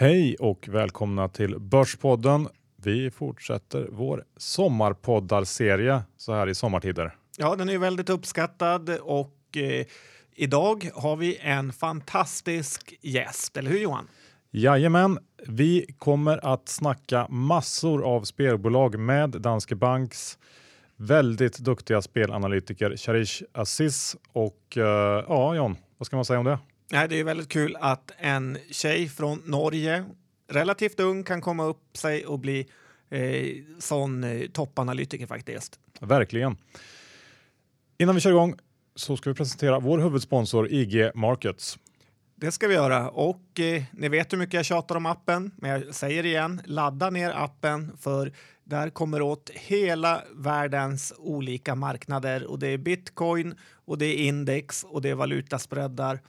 Hej och välkomna till Börspodden. Vi fortsätter vår sommarpoddarserie så här i sommartider. Ja, den är väldigt uppskattad och eh, idag har vi en fantastisk gäst, eller hur Johan? Jajamän, vi kommer att snacka massor av spelbolag med Danske Banks väldigt duktiga spelanalytiker Sharish Aziz och eh, ja, John, vad ska man säga om det? Nej, det är väldigt kul att en tjej från Norge, relativt ung, kan komma upp sig och bli eh, sån eh, toppanalytiker faktiskt. Verkligen. Innan vi kör igång så ska vi presentera vår huvudsponsor IG Markets. Det ska vi göra och eh, ni vet hur mycket jag tjatar om appen, men jag säger igen, ladda ner appen för där kommer åt hela världens olika marknader och det är bitcoin och det är index och det är valutaspreadar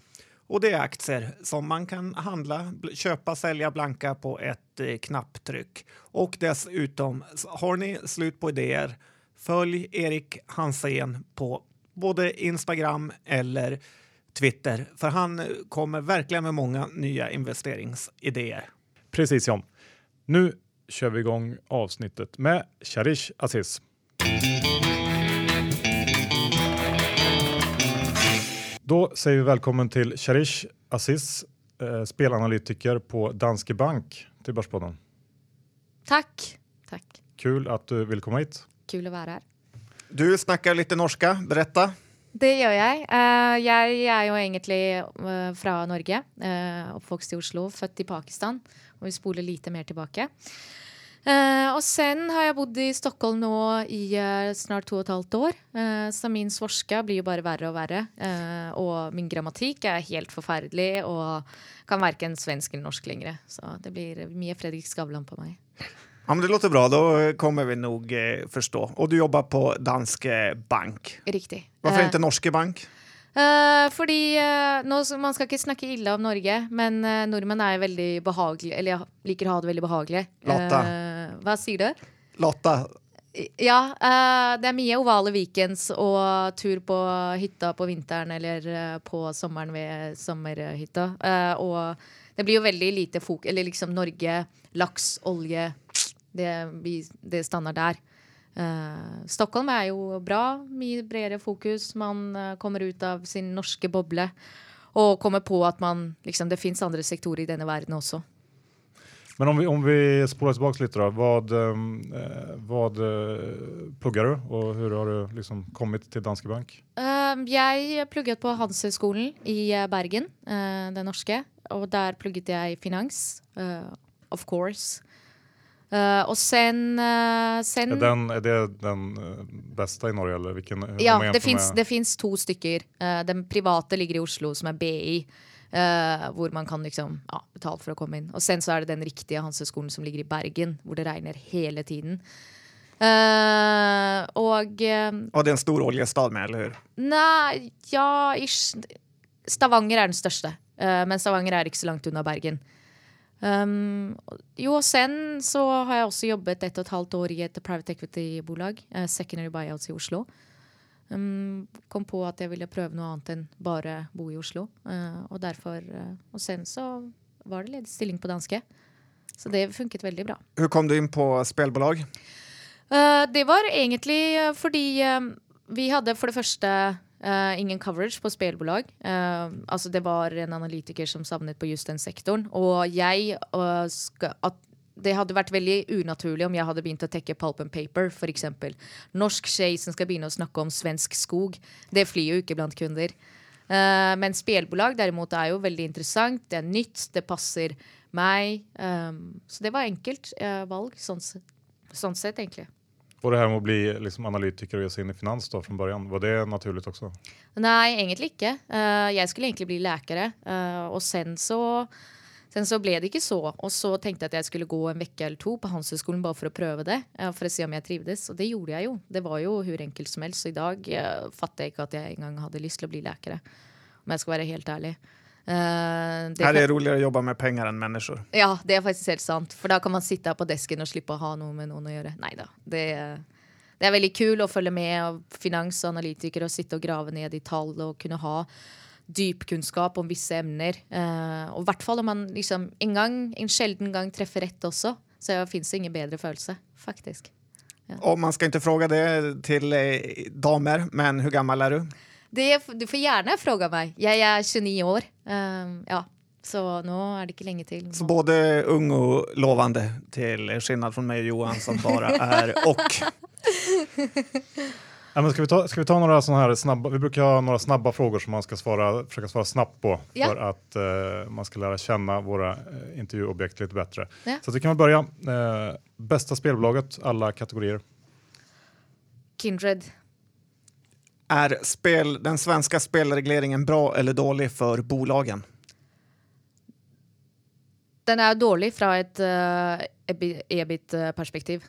och det är aktier som man kan handla, köpa, sälja blanka på ett eh, knapptryck. Och dessutom har ni slut på idéer. Följ Erik Hansén på både Instagram eller Twitter, för han kommer verkligen med många nya investeringsidéer. Precis John. Nu kör vi igång avsnittet med Sharish Aziz. Då säger vi välkommen till Sharish Aziz, eh, spelanalytiker på Danske Bank till Börspodden. Tack. Tack. Kul att du vill komma hit. Kul att vara här. Du snackar lite norska, berätta. Det gjør jeg. Uh, jeg er jo egentlig uh, fra Norge. Uh, oppvokst i Oslo, født i Pakistan. Og vi spoler lite mer tilbake. Uh, og sen har jeg bodd i Stockholm nå i uh, snart to og et halvt år. Uh, så min svorska blir jo bare verre og verre. og min grammatikk er helt forferdelig og kan verken svensk eller norsk lenger. Så det blir mye Fredrik Skavlan på meg. Ja, men det låter bra, Da kommer vi nok eh, Og Och du jobber på Danske Bank. Riktig. Hvorfor ikke Norske Bank? Uh, fordi uh, nå, Man skal ikke snakke ille om Norge, men uh, nordmenn er veldig behagelige. Eller ja, liker å ha det veldig behagelig. Lotta. Hva sier du? Lotta. Ja. det er mye ovale weekends og tur på hytta på vinteren eller på sommeren ved sommerhytta. og det blir jo veldig lite fok... Eller liksom Norge, laks, olje det, det stander der. Uh, Stockholm er jo bra. Mye bredere fokus. Man uh, kommer ut av sin norske boble og kommer på at man, liksom, det fins andre sektorer i denne verden også. Men om vi, om vi spolar tillbaka lite då. Vad, eh, vad eh, pluggar du och hur har du liksom kommit till Danske Bank? Uh, jeg plugget på Handelshøyskolen i Bergen, uh, den norske. Og der plugget jeg finans. Uh, of course. Uh, og sen... Uh, sen... er, den, er, det den beste i Norge? Eller hvilken? ja, det finns to stykker. den private ligger i Oslo, som er BI. Hvor man kan liksom, ja, betale for å komme inn. Og sen så er det den riktige Hanseskolen som ligger i Bergen, hvor det regner hele tiden. og Og det er en stor oljestad med, eller hur? Nei, ja ish. Stavanger er den største. men Stavanger er ikke så langt unna Bergen. Um, jo, sen så har jeg også jobbet et og et halvt år i et private equity-bolag. Uh, secondary buyouts i Oslo. Um, kom på at jeg ville prøve noe annet enn bare bo i Oslo. Uh, og derfor uh, Og sen så var det ledig stilling på danske. Så det funket veldig bra. Hvordan kom du inn på spillbolag? det var egentlig fordi vi hadde for det første Uh, ingen coverage på spelbolag. Uh, altså det var en analytiker som savnet på just den sektoren. Og jeg uh, skal, at Det hadde vært veldig unaturlig om jeg hadde begynt å tekke pulp and paper, f.eks. Norsk skje som skal begynne å snakke om svensk skog. Det flyr jo ikke blant kunder. men spelbolag derimot er jo veldig interessant. Det er nytt, det passer meg. Um, så det var enkelt valg, sånn, sånn sett, egentlig. Og det her med å bli liksom, analytiker og gjøre seg inn i finans da, fra början, var det naturlig også? Nei, egentlig ikke. Uh, jeg skulle egentlig bli lækere, Uh, og sen så, sen så ble det ikke så. Og så tenkte jeg at jeg skulle gå en uke eller to på Handelshøyskolen bare for å prøve det. Uh, for å se om jeg trivdes. Og det gjorde jeg jo. Det var jo hvor enkelt som helst. Så i dag fatter jeg ikke at jeg engang hadde lyst til å bli lækere. Om jeg skal være helt ærlig. Uh, det Her er det roligere å jobbe med penger enn mennesker. Ja, det er faktisk helt sant. For da kan man sitte på desken og slippe å ha noe med noen å gjøre. Nei da. Det, det, er veldig kul å følge med av finans og analytikere og sitte og grave ned i tall og kunne ha dypkunnskap om visse emner. Uh, og i hvert fall om man liksom en gang, en sjelden gang treffer rett også, så fins det ingen bedre følelse, faktisk. Ja. Og man skal ikke spørre det til eh, damer, men hvor gammel er du? Det, du får gjerne spørre meg. Jeg er 29 år. Uh, ja. Så nå er det ikke lenge til. Nå. Så både ung og lovende, til skillnad fra meg og Johan, som bare er og. Ja, men ska, vi ta, ska vi ta några sådana här snabba, vi brukar ha några snabba frågor som man ska svara, försöka svara snabbt på ja. för att eh, man ska lära känna våra eh, intervjuobjekt lite bättre. Ja. Så vi kan väl börja. Eh, bästa spelbolaget, alla kategorier. Kindred. Är spel, den svenska spelregleringen bra eller dålig för bolagen? Den er dålig fra et uh, EBIT-perspektiv.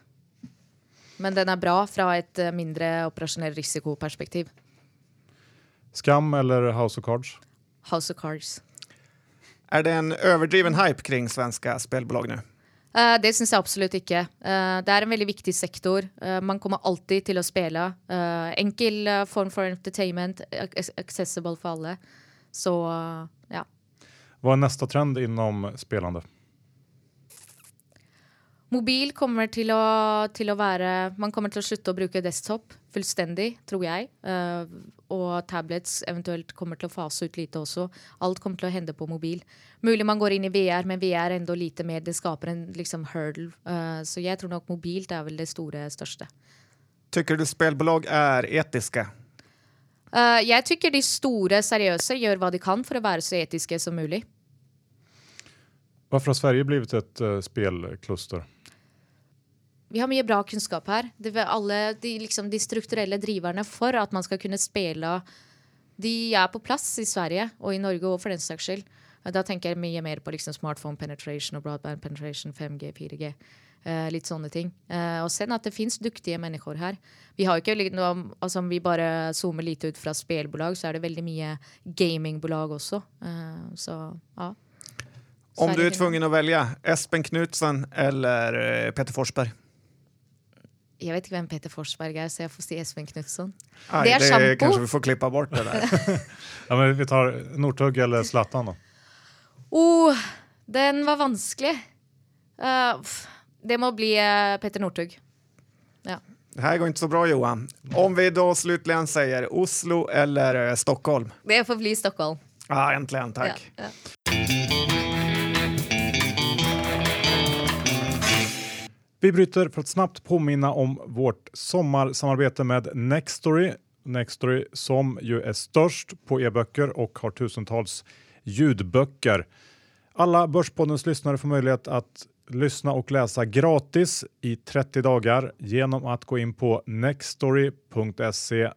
Men den er bra fra et uh, mindre operasjonell risikoperspektiv. Skam eller House of Cards? House of Cards. Er det en overdriven hype kring svenske spillbolag nå? Uh, det syns jeg absolutt ikke. Uh, det er en veldig viktig sektor. Uh, man kommer alltid til å spille. enkel form for entertainment, accessible for alle. Så ja. Hva er neste trend innom spillende? Mobil kommer til å, til å, være Man kommer til å slutte å bruke desktop fullstendig, tror jeg. Uh, og tablets eventuelt kommer til å fase ut lite også. Alt kommer til å hende på mobil. Mulig man går inn i VR, men VR enda lite mer. Det skaper en liksom, hurdle. Uh, så jeg tror nok mobilt er vel det store, største. Tykker du spillbolag er etiske? Uh, jeg tykker de store, seriøse gjør hva de kan for å være så etiske som mulig. Hvorfor har Sverige blitt et uh, spillkluster? Vi har mye bra kunnskap her. Det alle de, liksom, de, strukturelle driverne for at man skal kunne spille, de er på plass i Sverige og i Norge og for den saks skyld. Da tenker jeg mye mer på liksom, smartphone penetration og broadband penetration, 5G, 4G. Eh, litt sånne ting. Eh, og sen at det fins dyktige mennesker her. Vi har ikke altså, Om vi bare zoomer lite ut fra spillbolag, så er det veldig mye gamingbolag også. Eh, så ja. Om du er tvungen å velge Espen Knutsen eller Peter Forsberg? Jeg vet ikke hvem Peter Forsberg er, så jeg får si Espen Knutson. det er sjampo. Kanskje vi får klippe bort det der. ja, men vi tar Northug eller Zlatan, da. Oh, den var vanskelig. Uh, det må bli uh, Petter Northug. Ja. Det her går ikke så bra, Johan. Om vi da sluttlig sier Oslo eller uh, Stockholm? Det får bli Stockholm. Ja, endelig. Takk. Ja, ja. Vi bryter för att snabbt påminna om vårt sommarsamarbete med Nextory. Nextory som ju är störst på e-böcker och har tusentals ljudböcker. Alla Börspoddens lyssnare får möjlighet att lyssna och läsa gratis i 30 dagar genom att gå in på nextory.se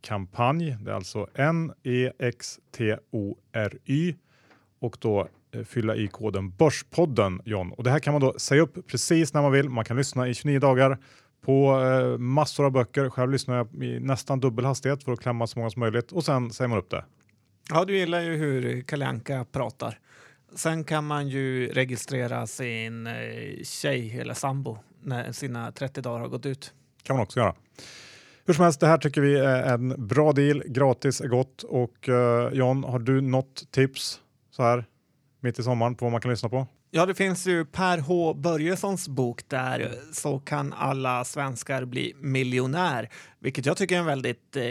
kampanj. Det är alltså N-E-X-T-O-R-Y och då fylla i koden Börspodden John. Och det här kan man då säga upp precis när man vill. Man kan lyssna i 29 dagar på eh, massor av böcker. Själv lyssnar jag i nästan dubbel hastighet för att klämma så många som möjligt och sen säger man upp det. Ja, du gillar ju hur Kalle pratar. Sen kan man ju registrera sin eh, tjej eller sambo när sina 30 dagar har gått ut. kan man också göra. Hur som helst, det här tycker vi är en bra deal. Gratis är gott. Och uh, John, har du något tips så här mitt i sommaren på vad man kan lyssna på? Ja, det finns ju Per H Börjessons bok där Så kan alla svenskar bli miljonär, vilket jag tycker är en väldigt eh,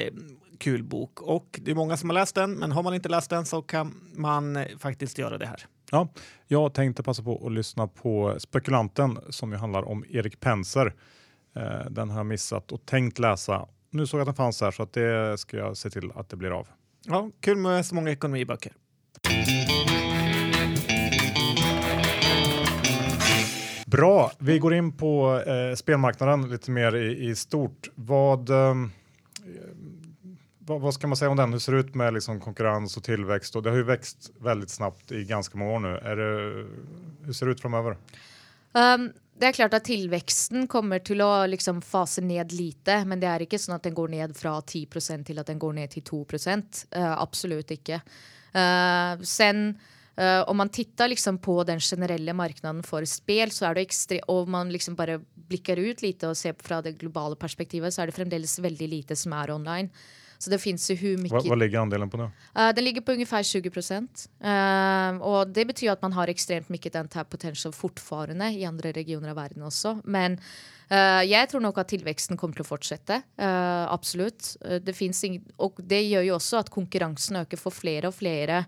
kul bok. Och det är många som har läst den, men har man inte läst den så kan man eh, faktiskt göra det här. Ja, jag tänkte passa på att lyssna på Spekulanten som ju handlar om Erik Penser. Eh, den har jag missat och tänkt läsa. Nu såg jag att den fanns här så att det ska jag se till att det blir av. Ja, kul med så många ekonomiböcker. Bra, vi går in på eh, spelmarknaden lite mer i, i stort. Vad, eh, vad, vad, ska man säga om den? Hur ser det ut med liksom, konkurrens och tillväxt? Och det har ju växt väldigt snabbt i ganska många år nu. Det, hur ser det ut framöver? Um, det er klart at Tilveksten kommer til å liksom fase ned lite, men det er ikke sånn at den går ned fra 10% til at den går ned til 2 uh, Absolut ikke. Uh, sen Uh, om man tittar liksom på den generelle marknaden for spel, så er det ekstre og man liksom bare blikker ut lite og ser fra det globale perspektivet, så er det fremdeles veldig lite som er online. Så det mycket... Vad, vad ligger andelen på nå? Uh, den ligger på ungefær 20 procent. Uh, Og det betyr at man har ekstremt mye untapped potential fortfarande i andre regioner av verden også. Men uh, jeg tror nok at tilveksten kommer til å fortsette. Uh, det finns ing och det gjør jo også at konkurransen øker for flere og fler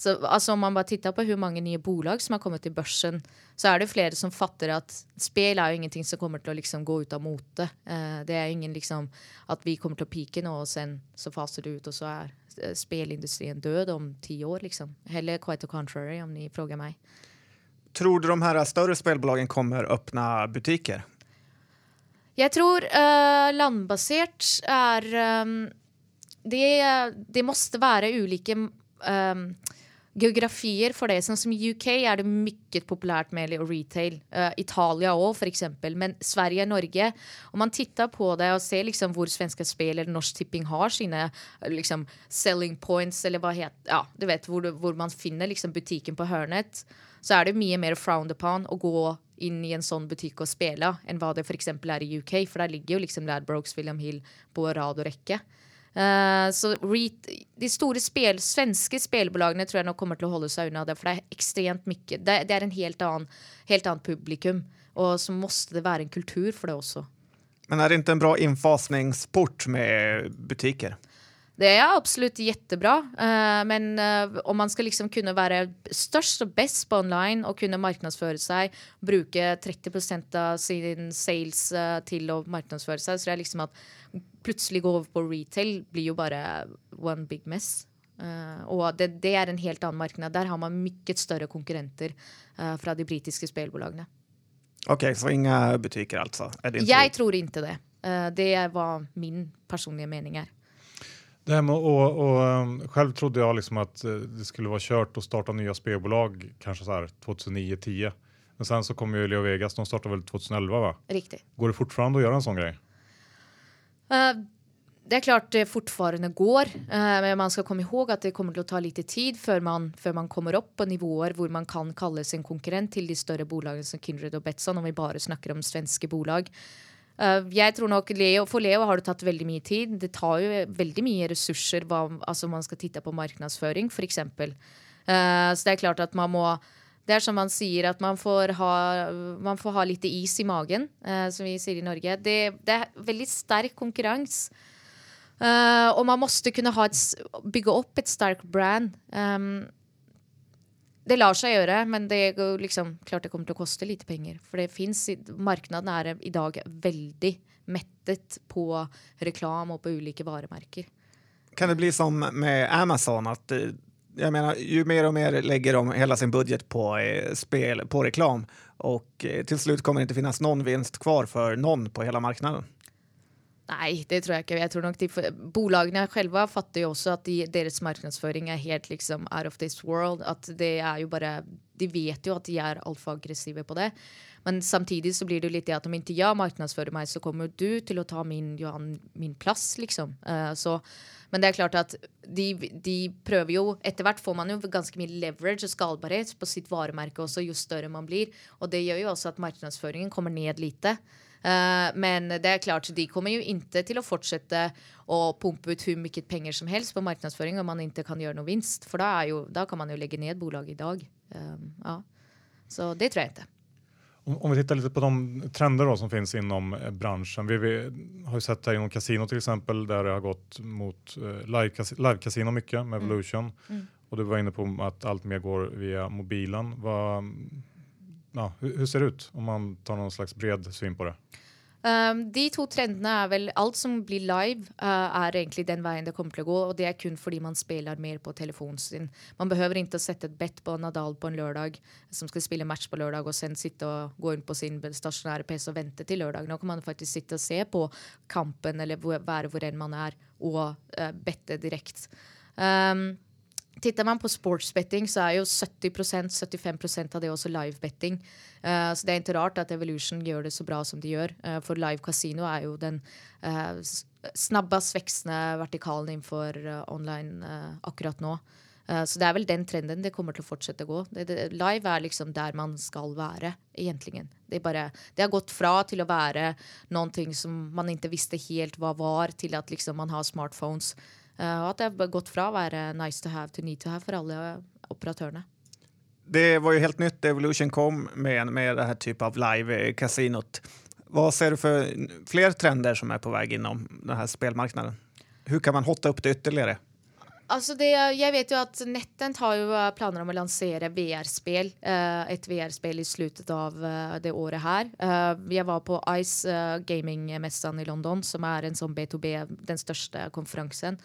så, altså, om man bare tittar på hvor mange nye bolag som har kommet til børsen, så er det flere som fatter at spill er jo ingenting som kommer til å liksom gå ut av mote. Uh, det er ingen liksom at vi kommer til å pike nå, og sen så faser det ut og så er uh, død om ti år liksom. Heller quite the contrary om ni spør meg. Tror du de her større spillbolagene kommer åpne butiker? Jeg tror uh, landbasert er um, det, det måste være ulike um, geografier for det. Sånn som UK er det mye populært med retail. Uh, Italia òg, f.eks. Men Sverige og Norge Om man tittar på det og ser liksom hvor Svenska Spel eller Norsk Tipping har sine liksom, selling points, eller hva het, ja, du vet, hvor, hvor man finner liksom, butikken på hørnet, så er det mye mer frowned upon å gå inn i en sånn butikk og spille enn hva det f.eks. er i UK. For der ligger jo liksom Ladbrokes, William Hill på rad og rekke. Uh, så de store spil, svenske spelbolagene tror jeg nå kommer til å holde seg unna det, for det er ekstremt mye Det, det er en helt annen, helt annen publikum, og så måtte det være en kultur for det også. Men er det ikke en bra innfasningsport med butikker? Det er absolutt jettebra, Uh, men uh, om man skal liksom kunne være størst og best på online og kunne markedsføre seg, bruke 30% av sin sales uh, å att seg, så det er liksom at plutselig gå over på retail blir jo bare one big mess. Og det, det, er en helt annen marknad. Der har man mye større konkurrenter fra de britiske spelbolagen. OK, så inga butiker altså? Jeg tror ikke det. det er hva min personlige mening. Här. Det här med, och, och, ehm, själv trodde jag liksom att eh, det skulle vara kört att starta nya spelbolag kanske så här 2009-10. Men sen så kom ju Leo Vegas, de startade väl 2011 va? Riktigt. Går det fortfarande att göra en sån grej? Uh, det är klart det fortfarande går, uh, men man ska komma ihåg att det kommer att ta lite tid för man, för man kommer upp på nivåer där man kan kalla sig en konkurrent till de större bolagen som Kindred och Betsson om vi bara snackar om svenska bolag. Uh, jeg tror nok Leo, For Leo har det tatt veldig mye tid. Det tar jo veldig mye ressurser hva, altså man skal titte på markedsføring, f.eks. Uh, eh, så det er klart at man må Det er som man sier, at man får ha, man får ha litt is i magen, uh, som vi sier i Norge. Det, det er veldig sterk konkurranse. Uh, og man måste kunne et, bygge opp et sterkt brand. Um, det lar seg gjøre, men det liksom, klart det kommer til å koste litt penger. For det finnes, marknaden er i dag veldig mettet på reklam og på ulike varemerker. Kan det bli som med Amazon, at jeg mener, Jo mer og mer legger de hele sin budget på eh, spel, på reklam og til slutt kommer det ikke finnes noen vinst kvar for noen på hele marknaden. Nej, det tror jeg ikke. Jeg tror nok de, Bolagene selv fatter jo også at de, deres markedsføring er helt liksom out of this world. At det er jo bare de vet jo at de er altfor aggressive på det. Men samtidig så blir det jo litt det at om ikke jeg markedsfører meg, så kommer du til å ta min, Johan, min plass, liksom. Uh, så, men det er klart at de, de prøver jo Etter hvert får man jo ganske mye leverage og skalbarhet på sitt varemerke også, jo større man blir. Og det gjør jo også at markedsføringen kommer ned lite. Uh, men det er klart, de kommer jo ikke til å fortsette å pumpe ut hvor mye penger som helst på markedsføring om man ikke kan gjøre noe vinst. For da, är ju, då kan man jo legge ned bolaget i dag. ja. Så det tror jeg ikke. Om, om, vi tittar litt på de trender då som finnes innom bransjen. Vi, vi har ju sett det inom kasino till exempel där det har gått mot live-kasino live mycket med mm. Evolution. Mm. Mm. Og du var inne på at alt mer går via mobilen. Vad, ja, hur, ser det ut om man tar någon slags bred syn på det? Um, de to trendene er vel Alt som blir live, uh, er egentlig den veien det kommer til å gå. Og det er kun fordi man spiller mer på telefonen sin. Man behøver ikke å sette et bet på Nadal på en lørdag, som skal spille match på lørdag, og sen sitte og gå inn på sin stasjonære PC og vente til lørdag. Nå kan man faktisk sitte og se på kampen eller være hvor enn man er, og uh, bette direkte. Um, Tittar man på sportsbetting så er jo 70-75% av det også livebetting. Uh, så det er ikke rart at Evolution gjør det så bra som de gjør. Uh, for live casino er jo den uh, snabbast växande vertikalen innenfor online akkurat nå. Eh, så det er vel den trenden det kommer til å fortsette å gå. Det, det, live er liksom der man skal være, egentlig. Det, bare, det har gått fra til å være noe som man ikke visste helt hva var, til at liksom man har smartphones. Uh, og at det har gått fra å være nice to have til need to have for alle operatørene. Det var jo helt nytt Evolution kom med, med det her type av live-kasinot. Hva ser du for flere trender som er på vei innom denne spillmarkedet? Hvordan kan man hotte opp det ytterligere? Altså det, jeg vet jo at Nettent har jo planer om å lansere VR-spill. Uh, et VR-spill i slutten av det året her. Jeg var på Ice Gaming-messen i London, som er en sånn B2B, den største konferansen.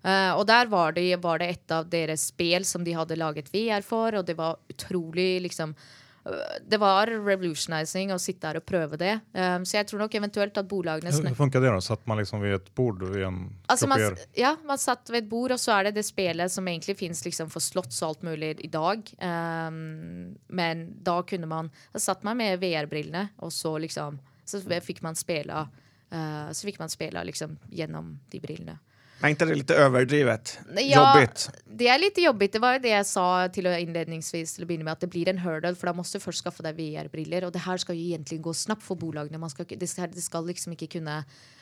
Uh, og der var det, var det, et av deres spill som de hadde laget VR for, og det var utrolig liksom uh, Det var revolutionizing å sitte der og prøve det. Um, så jeg tror nok eventuelt at bolagene Hvordan funka det? da? Satt man liksom ved et bord i en altså man, Ja, man satt ved et bord, og så er det det spelet som egentlig fins liksom for slotts og alt mulig i dag. Um, men da kunne man Da satt man med VR-brillene, og så liksom Så fikk man spela uh, Så fikk man spille liksom gjennom de brillene. Er ikke det litt overdrivet? Ja, jobbigt? Det er litt jobbigt. Det var jo det jeg sa til innledningsvis til å begynne med, at det blir en hurdle, for da må du først skaffe deg VR-briller. Og det her skal jo egentlig gå snabbt for bolagene. Skal, det, skal, det, skal, liksom ikke kunne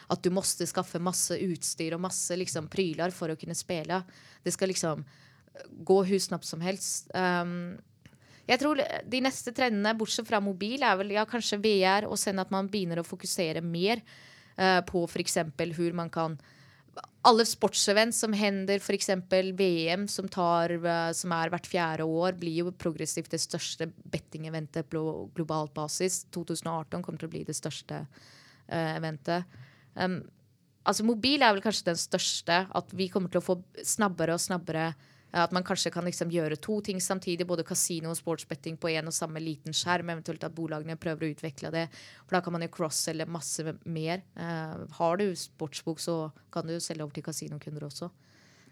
at du måtte skaffe masse utstyr og masse liksom, pryler for å kunne spille. Det skal liksom gå hvor snabbt som helst. Um, jeg tror De neste trendene, bortsett fra mobil, er vel ja, kanskje VR, og sen at man begynner å fokusere mer uh, på f.eks. hvor man kan alle sportsevent som hender, f.eks. VM, som, tar, eh, som, er hvert fjerde år, blir jo progressivt det største betting-eventet på globalt basis. 2018 kommer til å bli det største uh, eventet. Um, altså Mobil er vel kanskje den største. At vi kommer til å få snabbere og snabbere at man kanskje kan liksom gjøre to ting samtidig, både kasino og sportsbetting på en og samme liten skjerm. Eventuelt at bolagene prøver å utvikle det. For da kan man jo cross-selge masse mer. Uh, har du sportsbok, så kan du selge over til kasinokunder også.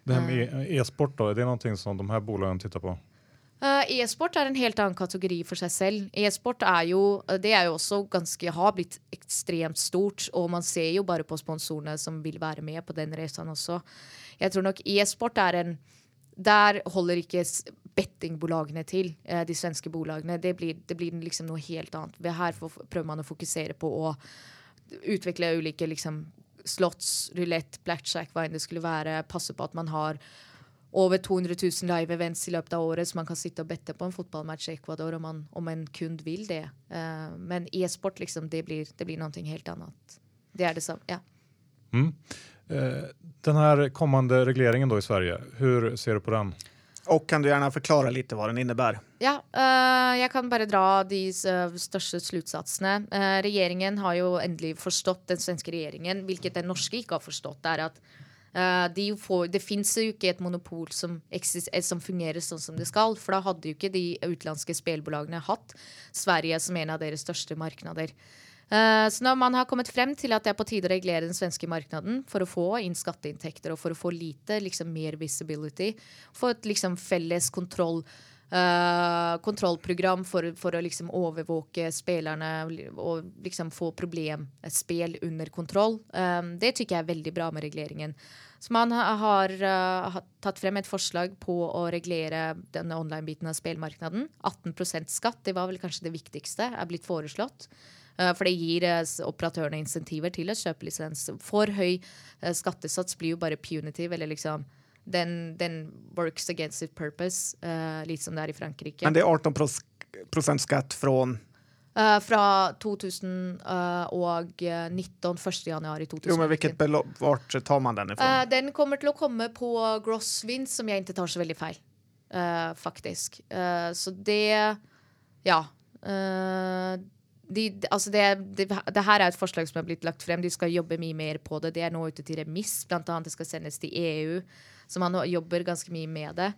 Det her med eh. e-sport, da, er det noe som de her bolagene titter på? Uh, e-sport er en helt annen kategori for seg selv. E-sport er jo, det er jo også ganske, har blitt ekstremt stort, og man ser jo bare på sponsorene som vil være med på den reisen også. Jeg tror nok e-sport er en der holder ikke bettingbolagene til, eh, de svenske bolagene. Det blir, det blir liksom noe helt annet. Her prøver man å fokusere på å utvikle ulike liksom, slotts, rulett, blackjack, hva enn det skulle være. Passe på at man har over 200 000 live events i løpet av året, så man kan sitte og bette på en fotballmatch i Ecuador om, man, om en kund vil det. Uh, men e-sport, liksom, det blir, det blir noe helt annet. Det er det samme. Ja. Mm. Eh, den här kommande regleringen då i Sverige, hur ser du på den? Og kan du gjerne forklare litt hva den innebærer? Ja, uh, jeg kan bare dra de uh, største sluttsatsene. Uh, regjeringen har jo endelig forstått, den svenske regjeringen, hvilket den norske ikke har forstått, er at de får, det fins jo ikke et monopol som, som, fungerer sånn som det skal. For da hadde jo ikke de utenlandske spillbolagene hatt Sverige som en av deres største markeder. Uh, så når man har kommet frem til at det er på tide å regulere den svenske markedet for å få inn skatteinntekter og for å få lite liksom, mer visibility, få et liksom, felles kontroll, uh, kontrollprogram for, for, å liksom, overvåke spillerne og liksom, få problemspill under kontroll, um, det tykker jeg er veldig bra med reguleringen. Så man har, uh, tatt frem et forslag på å regulere denne online-biten av spillmarkedet. 18% skatt, det var vel kanskje det viktigste, er blitt foreslått. Eh, for det gir eh, operatørene insentiver til å kjøpe lisens. For høy eh, skattesats blir jo bare punitive, eller liksom den, den works against its purpose, litt som det er i Frankrike. Men det er 18% skatt fra Uh, fra 2019, uh, 1. januar i 2019. Jo, men hvilket belopp, Hvor tar man den ifra? Uh, den kommer til å komme på gross wins, som jeg ikke tar så veldig feil, faktisk. så det Ja de, altså det, det, det, her er et forslag som er blitt lagt frem. De skal jobbe mye mer på det. Det er nå ute til remiss. Blant annet det skal sendes til EU. Så man jobber ganske mye med det.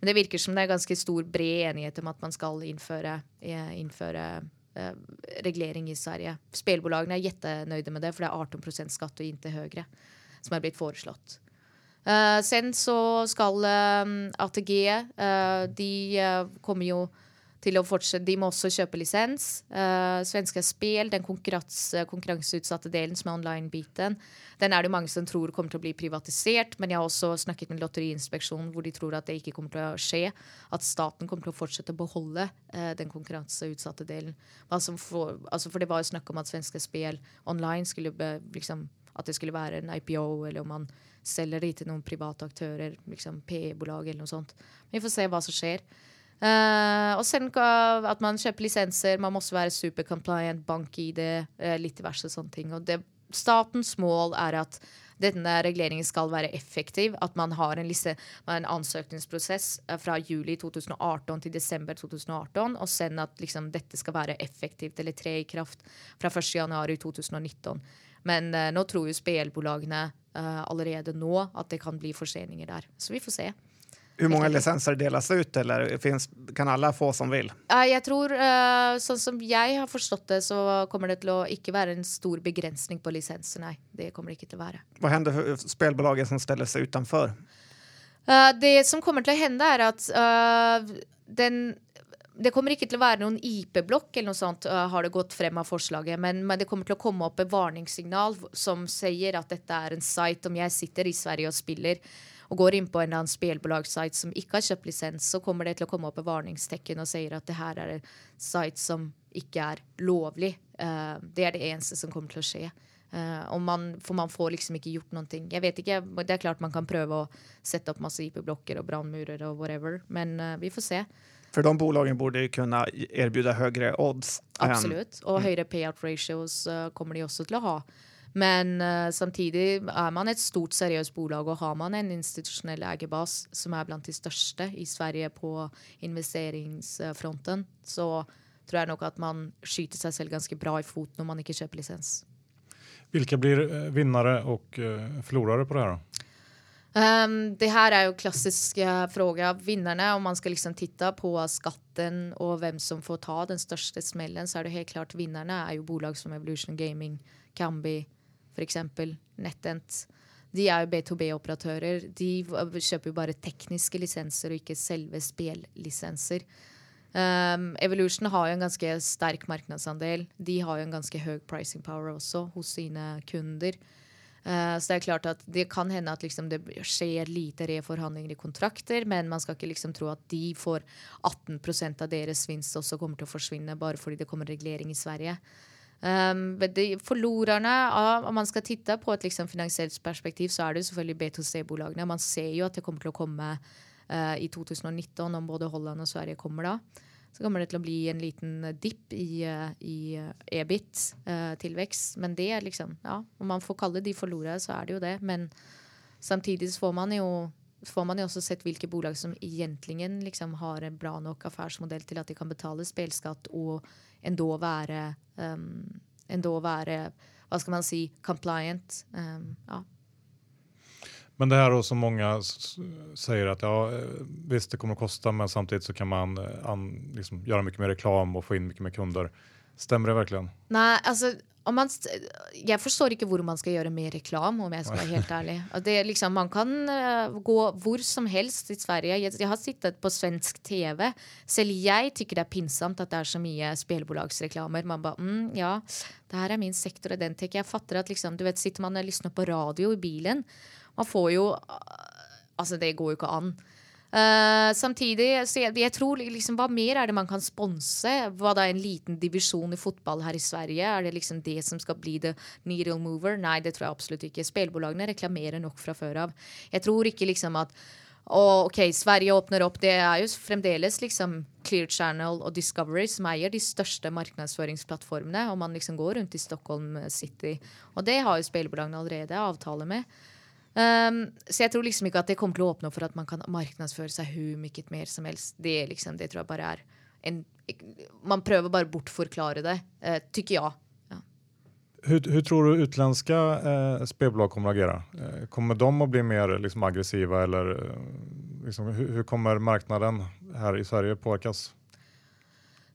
Men det virker som det er ganske stor, bred enighet om at man skal innføre, eh, innføre uh, regulering i Sverige. Spillbolagene er gjettenøyde med det, for det er 18% skatt og inntil høyere som er blitt foreslått. Uh, sen så skal uh, ATG De kommer jo til å fortsette. De må også kjøpe lisens. Uh, svenske Spel, den konkurranse, konkurranseutsatte delen som er online-biten, den er det mange som tror kommer til å bli privatisert. Men jeg har også snakket med Lotteriinspeksjonen hvor de tror at det ikke kommer til å skje. At staten kommer til å fortsette å beholde uh, den konkurranseutsatte delen. Altså for, altså for, det var jo snakk om at svenske Spel online skulle be, liksom, at det skulle være en IPO, eller om man selger det til noen private aktører, liksom PE-bolag eller noe sånt. Vi får se hva som skjer. Uh, og sen at man kjøper lisenser, man må også være super compliant, bank-ID, uh, litt diverse sånne ting. Og det, statens mål er at denne reguleringen skal være effektiv. At man har en, lise, en ansøkningsprosess uh, fra juli 2018 til desember 2018, og sen at liksom, dette skal være effektivt eller tre i kraft fra 1.1.2019. Men nå tror jo spelbolagene allerede nå at det kan bli forseninger der. Så vi får se. Hvor mange lisenser deles ut, eller finns, kan alle få som vil? Jeg tror, sånn som jeg har forstått det, så kommer det til å ikke være en stor begrensning på lisenser. Nei, det kommer det ikke til å være. Hva hender for spillbolaget som stiller seg utenfor? Uh, det som kommer til å hende, er at uh, den det kommer ikke til å være noen IP-blokk eller noe sånt, har det gått frem av forslaget. Men, men, det kommer til å komme opp et varningssignal som sier at dette er en site. Om jeg sitter i Sverige og spiller, og går inn på en annen spelbolagssite som ikke har kjøpt lisens, så kommer det til å komme opp et varningstekken og sier at det her er en site som ikke er lovlig. Uh, det er det eneste som kommer til å skje. Uh, man, for man får liksom ikke gjort ting. Jeg vet ikke, Det er klart man kan prøve å sette opp masse IP-blokker og brannmurer og whatever, men uh, vi får se. For de bolagene burde kunne erbjuda høyere odds. Absolutt. Og høyere payout ratios kommer de også til å ha. Men uh, samtidig er man et stort, seriøst bolag, og har man en institusjonell eierbas som er blant de største i Sverige på investeringsfronten, så tror jeg nok at man skyter seg selv ganske bra i foten når man ikke kjøper lisens. Hvilke blir eh, vinnere og tapere på det her? Um, det her er jo klassisk uh, fråga. Vinnerne, om man skal liksom titte på skatten og hvem som får ta den største smellen, så er det helt klart vinnerne er jo bolag som Evolution Gaming, Kambi, f.eks. NetEnt. De er jo B2B-operatører. De kjøper jo bare tekniske lisenser og ikke selve spillisenser. Um, Evolution har jo en ganske sterk markedsandel. De har jo en ganske høy pricing power også hos sine kunder. Uh, så det er klart at det kan hende at liksom det skjer lite reforhandlinger i kontrakter, men man skal ikke liksom tro at de får 18% av deres vinst også kommer til å forsvinne bare fordi det kommer regulering i Sverige. Um, de forlorerne, om man skal titte på et liksom, finansielt perspektiv, så er det selvfølgelig B2C-bolagene. Man ser jo at det kommer til å komme uh, i 2019, om både Holland og Sverige kommer da. Så kommer det til å bli en liten dipp i, uh, i uh, EBIT-tilvekst. Men det er liksom Ja, om man får kalle de forlorere, så er det jo det. Men samtidig så får man jo får man jo også sett hvilke bolag som egentlig liksom har en bra nok affærsmodell til at de kan betale spelskatt og ändå være, um, ändå være hva skal man si, compliant. Um, ja. Men det her som mange sier at ja, visst det kommer å koste, men samtidig så kan man an, liksom, gjøre mye mer reklam og få inn mye mer kunder. Stemmer det virkelig? Nei, altså man, jeg forstår ikke hvor man skal gjøre mer reklam, om jeg skal være helt ærlig. Liksom, man kan uh, gå hvor som helst i Sverige. Jeg, jeg, har sittet på svensk TV. Selv jeg tykker det er pinsomt at det er så mye spillbolagsreklamer. Man bare mm, ja, det her er min sektor, og den tenker jeg fatter at liksom, du vet, Sitter man og lysner på radio i bilen, man får jo Altså, det går jo ikke an. Uh, samtidig, så jeg, jeg, tror liksom, Hva mer er det man kan sponse? Hva da en liten divisjon i fotball her i Sverige? Er det liksom det som skal bli the needle mover? Nei, det tror jeg absolutt ikke. Spillbolagene reklamerer nok fra før av. Jeg tror ikke liksom at og ok, Sverige åpner opp. Det er jo fremdeles liksom Clear Channel og Discovery som eier de største markedsføringsplattformene. Og man liksom går rundt i Stockholm City. Og det har jo spillebolagene allerede avtale med. Um, så jeg tror liksom ikke at det kommer til å åpne opp for at man kan markedsføre seg hvor mye mer som helst. Det, liksom, det tror jeg bare er en Man prøver bare å bortforklare det, uh, tykker jeg. Ja. Hur, tror du utländska eh, spelbolag kommer å agere? Eh, kommer de å bli mer liksom, aggressiva eller eh, liksom, hur, kommer marknaden her i Sverige påverkas?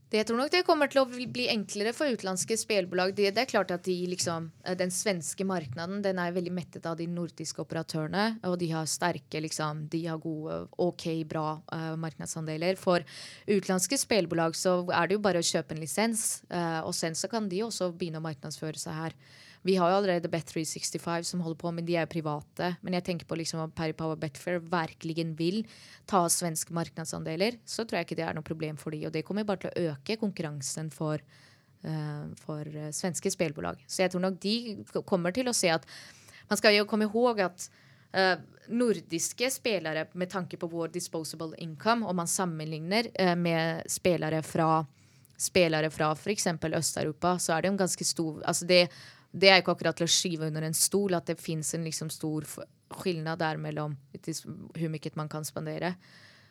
Det, tror nok det kommer til å bli enklere for utenlandske spillbolag. Det, det, er klart at de, liksom, eh, Den svenske markedet er veldig mettet av de nordiske operatørene. Og de har sterke liksom, de har gode, OK, bra uh, markedsandeler. For utenlandske spillbolag så er det jo bare å kjøpe en lisens. Uh, og sen så kan de også begynne å markedsføre seg her. Vi har jo allerede Bet365 som holder på, men de er jo private. Men jeg tenker på liksom at Perry Power Betfair virkelig vil ta svenske markedsandeler, så tror jeg ikke det er noe problem for de, Og det kommer bare til å øke konkurransen for, uh, for uh, svenske spillbolag. Så jeg tror nok de kommer til å se at Man skal jo komme ihåg at uh, nordiske spillere, med tanke på vår disposable income, om man sammenligner med spillere fra spillere fra f.eks. Øst-Europa, så er det en ganske stor altså det det er ikke akkurat til å skyve under en stol at det fins en liksom stor skillnad der mellom hvor mye man kan spandere.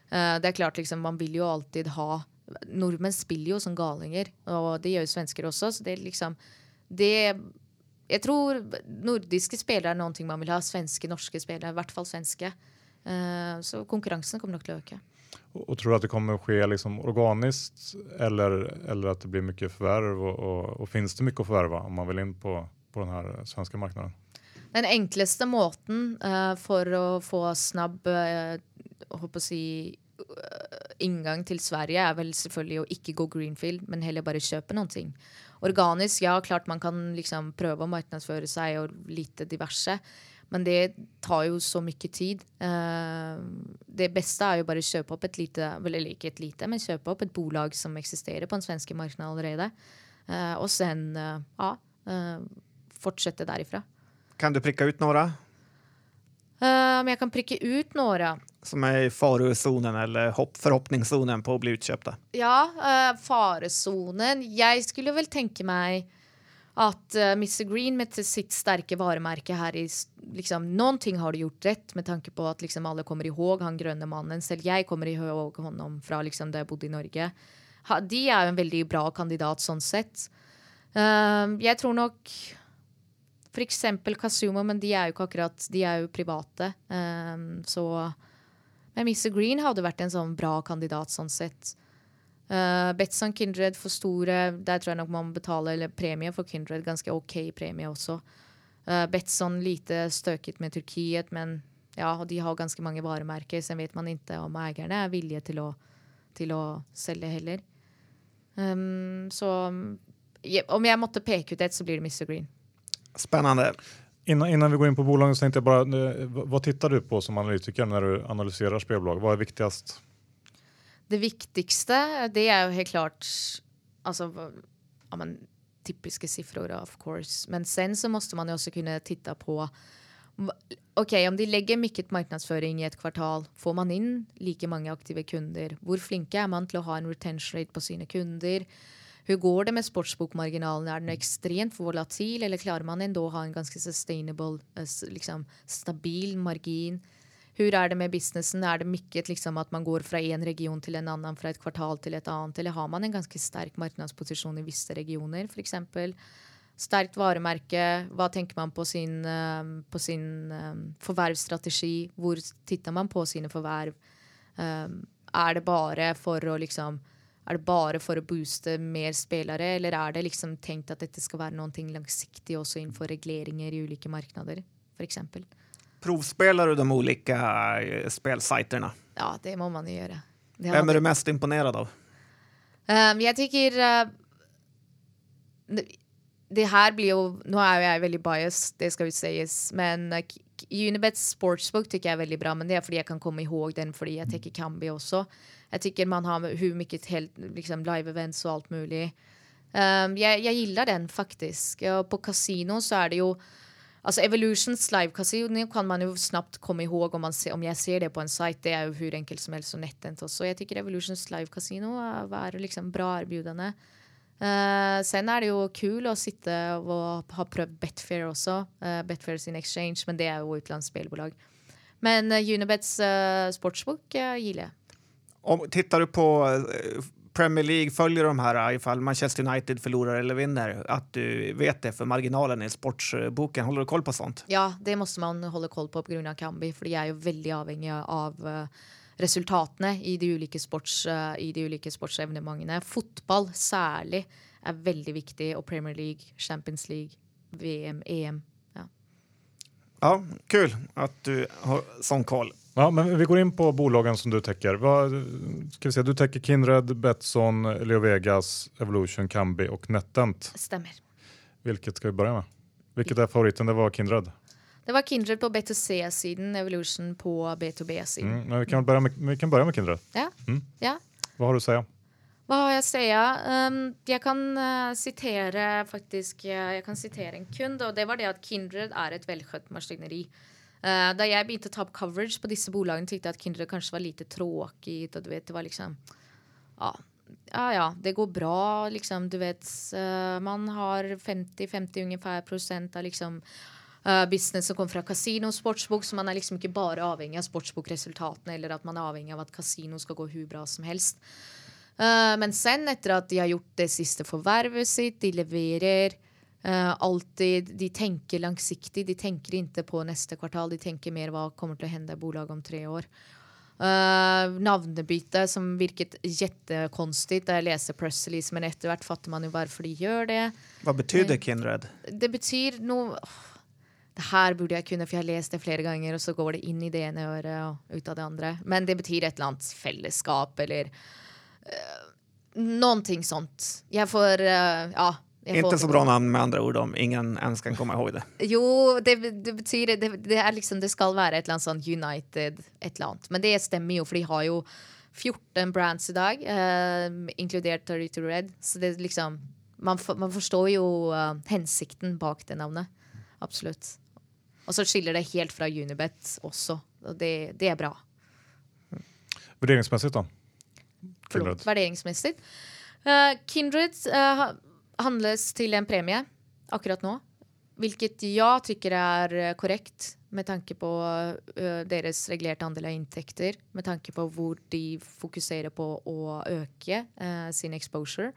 Uh, det er klart, liksom, man vil jo alltid ha Nordmenn spiller jo som galinger, og det gjør jo svensker også. Så det er liksom det Jeg tror nordiske spillere er noe man vil ha. Svenske, norske spillere. I hvert fall svenske. Uh, så konkurransen kommer nok til å øke. Och, tror du att det kommer ske liksom organiskt eller, eller att det blir mycket förvärv och, och, och finns det mycket att förvärva om man vill in på, på den här svenska marknaden? Den enkleste måten uh, for å få snabb uh, å si, uh, inngang til Sverige er vel selvfølgelig å ikke gå greenfield, men heller bare kjøpe noe. Organisk, ja, klart man kan liksom prøve å markedsføre seg og litt diverse. Men det tar jo så mye tid. Uh, det beste er jo bare å kjøpe opp et lite, eller ikke et lite, men kjøpe opp et bolag som eksisterer på den svenske markedet allerede. Uh, og sen uh, ja, fortsette derifra. Kan du prikke ut noen? om jeg kan prikke ut noen? Som er i faresonen eller forhåpningssonen på å bli utkjøpt? Ja, faresonen Jeg skulle vel tenke meg at uh, Mr. Green med sitt sterke varemerke her i liksom, Någonting har du gjort rett med tanke på at liksom, alle kommer ihåg han grønne mannen. Selv jeg kommer ihåg honom fra liksom, da jeg bodde i Norge. Ha, de er jo en veldig bra kandidat sånn sett. Uh, jeg tror nok eksempel Kasumo, men de er jo ikke akkurat De er jo private. Um, så Men Mr. Green hadde vært en sånn bra kandidat sånn sett. Uh, Betson Kindred for store. Der tror jeg nok man betaler premie for Kindred. Ganske OK premie også. Uh, Betson lite støket med Turkiet, men ja, og de har ganske mange varemerker. Så vet man ikke om eierne er villige til å, til å selge heller. Um, så om jeg måtte peke ut et, så blir det Mr. Green. Spennende. Innan, innan, vi går inn på bolagen så tenkte jeg bare, eh, hva tittar du på som analytiker når du analyserer spillbolag? Hva er viktigst? Det viktigste, det er jo helt klart altså, ja, men, typiske siffror, of course. Men sen så måste man jo også kunne titte på Ok, Om de legger mye markedsføring i et kvartal, får man inn like mange aktive kunder? Hvor flinke er man til å ha en retention rate på sine kunder? Hvordan går det med sportsbokmarginalen? Er den ekstremt volatil, eller klarer man enda å ha en ganske sustainable, eh, liksom, stabil margin? Hur er det med businessen? Er det mykket liksom, at man går fra en region til en annen, fra et kvartal til et annet, eller har man en ganske sterk markedsposisjon i visse regioner, f.eks.? Sterkt varemerke. Hva tenker man på sin, um, på sin um, forvervsstrategi? Hvor titter man på sine forverv? Er det bare for å liksom er det bare for å booste mer spillere, eller er det liksom tenkt at dette skal være noe langsiktig også innenfor reguleringer i ulike markeder, f.eks.? Provspelar du de olika eh, spelsajterna? Ja, det må man gjøre. Hvem er du mest imponert av? Um, jeg tenker uh, Det her blir jo Nå er jeg veldig biased, det skal jo sies, men uh, Unibet Sportsbook tykker jeg er veldig bra, men det er fordi jeg kan komme ihåg den fordi jeg tenker Kambi også. Jeg tykker man har hvor mye liksom, live events og alt mulig. Um, jeg, jeg gillar den faktisk. Og på kasino så er det jo Altså Evolutions live casino kan man jo snabbt komme ihåg om, om jeg ser det på en site. Det er jo hvor enkelt som helst og nettent også. Jeg tykker Evolutions live casino er liksom bra erbjudende. Uh, sen er det jo kul å sitte og ha prøvd Betfair også. Uh, Betfair sin exchange, men det er jo utenlandsk. Men uh, Unibets uh, sportsbok uh, gilder jeg. Om, tittar du på Premier League følger de her ifall Manchester United forlorer eller vinner, at du vet det for marginalen i sportsboken. Holder du koll på sånt? Ja, det må man holde koll på på grund av Kambi, for de er jo veldig avhengige av uh, resultatene i de ulike, sports, uh, i de ulike sportsevenementene. Fotball særlig er veldig viktig, og Premier League, Champions League, VM, EM. Ja, ja kul at du har sånn koll. Ja, men vi går inn på bolagen som du täcker. Vad, ska vi se, du täcker Kindred, Betsson, Leo Vegas, Evolution, Kambi og NetEnt. Stemmer. Hvilket skal vi begynne med? Hvilket er favoriten? Det var Kindred. Det var Kindred på B2C-siden, Evolution på B2B-siden. Mm, men vi kan, börja med, vi kan börja med Kindred. Ja. Mm. ja. Hva har du å si? Hva har jeg å si? Um, jeg kan uh, sitere faktisk uh, Jeg kan sitere en kunde, og det var det at Kindred er et velskjøtt maskineri. Uh, da jeg begynte å ta opp coverage på disse bolagene, tenkte jeg at Kindred kanskje var lite tråkig. Og du vet, det var liksom ja, ja, ja, det går bra, liksom. Du vet, uh, man har 50-50 ungefær av liksom uh, business som kommer fra kasino sportsbok, så man er liksom ikke bare avhengig av sportsbokresultatene eller at man er avhengig av at kasino skal gå hvor bra som helst. Men sen, etter at de har gjort det siste forvervet sitt, de leverer uh, alltid De tenker langsiktig. De tenker ikke på neste kvartal, de tenker mer hva kommer til å hende i bolaget om tre år. Uh, navnebytte som virket kjempekonstig da jeg leser pressrelease, men etter hvert fatter man jo hvorfor de gjør det. Hva betyr det, Kindred? Det betyr noe det her burde jeg kunne, for jeg har lest det flere ganger, og så går det inn i det ene øret og ut av det andre. Men det betyr et eller annet fellesskap eller uh, noen ting sånt. Jeg får uh, Ja. Ikke så bra navn, med andre ord, om ingen ens kan komme ihåg det. Jo, det, det betyr det, det, liksom, det, skal være et eller annet sånn United et eller annet. Men det stemmer jo, for de har jo 14 brands i dag, eh, inkludert 32 Red. Så det liksom Man, for, man forstår jo uh, hensikten bak det navnet. Absolutt. Og så skiller det helt fra Unibet også. Og det, det er bra. Vurderingsmessig, da? Forlåt. Vurderingsmessig. Uh, Kindred uh, handles til en premie akkurat nå. Hvilket jeg tykker er eh, korrekt med tanke på uh, deres regulerte andel av inntekter. Med tanke på hvor de fokuserer på å øke uh, sin exposure.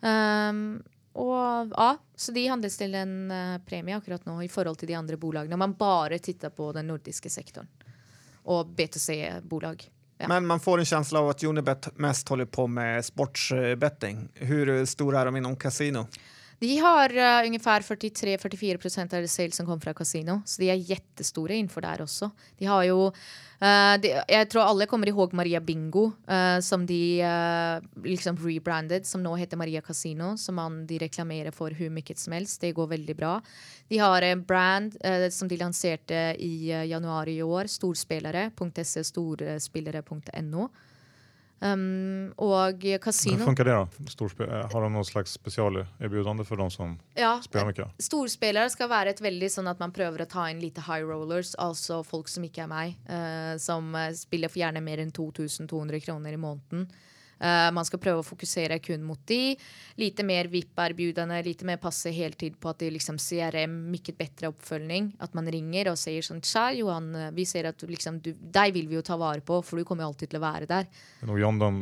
Um, og ja, Så de handles til en uh, premie akkurat nå i forhold til de andre bolagene. Om man bare titter på den nordiske sektoren og B2C-bolag. Ja. Men man får en känsla av at Unibet mest håller på med sportsbetting. Hur stor er de inom kasino? De har uh, ungefär 43-44% av sales som kommer fra kasino, så de er jättestora innenfor der også. De har jo uh, de, Jeg tror alle kommer ihåg Maria Bingo, uh, som de liksom rebranded, som nå heter Maria Casino, som man de reklamerer for hvor mye som helst. Det går veldig bra. De har en brand som de lanserte i januar i år, storspillere.se, storspillere.no. Um, og kasino Hvordan funker det? da? Storspil har de noen slags spesialerbjudende for de som ja, spiller mye? Storspillere skal være et veldig sånn at man prøver å ta inn lite high rollers, altså folk som ikke er meg, uh, som spiller for gjerne mer enn 2200 kroner i måneden. Uh, man skal prøve å fokusere kun mot de. Lite mer VIP-erbjudende, lite mer passe heltid på at de liksom CRM, mye bedre oppfølging. At man ringer og sier sånn Tja, Johan, vi ser at du liksom du, Deg vil vi jo ta vare på, for du kommer jo alltid til å være der. Det er noe Jan de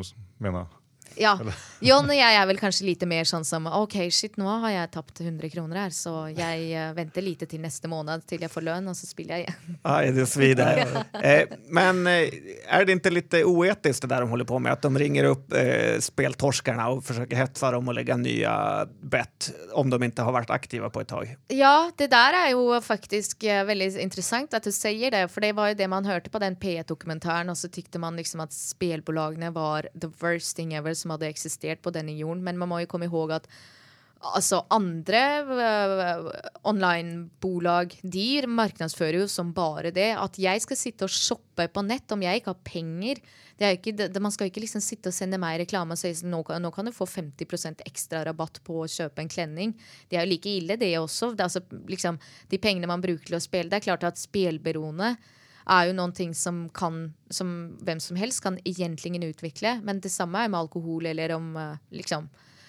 mener. Ja. John og jeg er vel kanskje lite mer sånn som OK, shit, nå har jeg tapt 100 kroner her, så jeg uh, venter lite til neste måned til jeg får lønn, og så spiller jeg igjen. Aj, det svider. eh, men eh, er det ikke litt uetisk det der de holder på med? At de ringer opp eh, speltorskerne og forsøker hetse dem og legge nye bet om de ikke har vært aktive på et tak? Ja, det der er jo faktisk veldig interessant at du sier det, for det var jo det man hørte på den P1-dokumentaren, og så tykte man liksom at spelbolagene var the worst thing ever som hadde eksistert på denne jorden. Men man må jo komme ihåg at altså, andre uh, online-bolag de markedsfører jo som bare det. At jeg skal sitte og shoppe på nett om jeg ikke har penger. Ikke, det, man skal ikke liksom sitte og sende meg reklame og si at nå, nå, kan du få 50% ekstra rabatt på å kjøpe en klenning. Det er jo like ille, det også. Det altså, liksom, de pengene man bruker til å spille. Det er klart at spelberoende er jo noen ting som kan Som hvem som helst kan egentlig utvikle. Men det samme er med alkohol eller om eh, liksom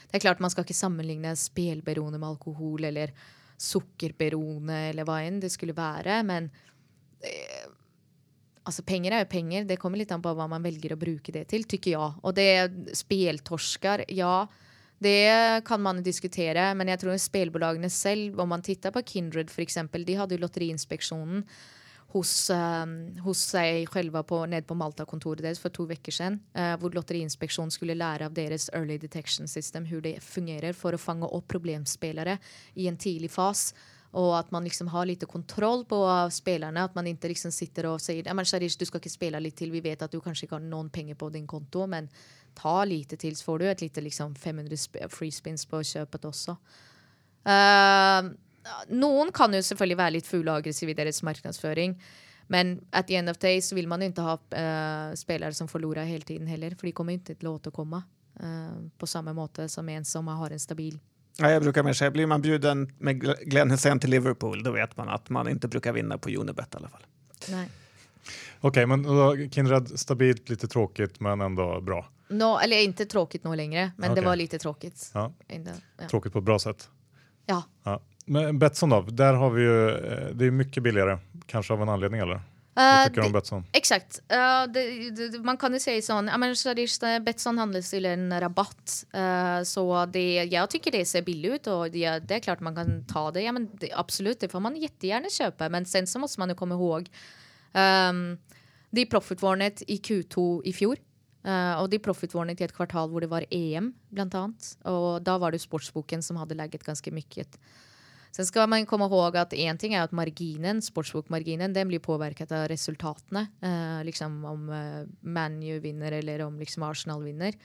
Det er klart man skal ikke sammenligne spelberoende med alkohol eller sukkerberoende eller hva enn det skulle være, men eh, Altså, penger er jo penger. Det kommer litt an på hva man velger å bruke det til, tykker jeg. Og det speltorsker, ja. Det kan man diskutere, men jeg tror spelbolagene selv, om man titter på Kindred f.eks., de hadde jo Lotteriinspeksjonen hos, um, hos seg selv på, ned på Malta-kontoret deres for to uker siden. Uh, hvor Lotteriinspeksjonen skulle lære av deres early detection system hvordan det fungerer for å fange opp problemspillere i en tidlig fase. Og at man liksom har litt kontroll på spillerne. At man ikke liksom sitter og sier men Sharish, du skal ikke spille litt til. Vi vet at du kanskje ikke har noen penger på din konto, men ta lite til, så får du et lite liksom 500 free spins på kjøpet også. Uh, noen kan jo selvfølgelig være litt fulle og aggressive i deres markedsføring. Men at the end of day så vil man jo ikke ha uh, spillere som forlorer hele tiden heller. For de kommer ikke til å återkomme uh, på samme måte som en som har en stabil ja, jeg bruker mer si, Blir man bjuden med Glenn Hussein til Liverpool, da vet man at man ikke bruker vinne på Unibet. i alle fall. Nei. Ok, men då, Kindred stabilt, litt tråkig, men enda bra. No, eller ikke tråkig nå lenger, men okay. det var litt tråkig. Ja. Ja. Tråkigt på et bra sett. Ja. ja. Men Betsson då, där har vi ju, eh, det är mycket billigare, kanske av en anledning eller? Hva tycker du om Betsson? Exakt. Uh, det, det, man kan jo si sånn ja, men Betsson handles til en rabatt. Uh, så det, jeg tycker det ser billig ut, og det, det, er klart man kan ta det. Ja, men det, absolutt, det får man jättegärna kjøpe, men sen så må man jo komme ihåg um, de profitvarnet i Q2 i fjor. Uh, og de profitvårene i et kvartal hvor det var EM, blant annet. Og da var det sportsboken som hadde legget ganske mye. Sen skal man komme ihåg at en ting er at marginen, sportsbokmarginen den blir påvirket av resultatene. Uh, liksom om uh, ManU vinner eller om liksom Arsenal vinner.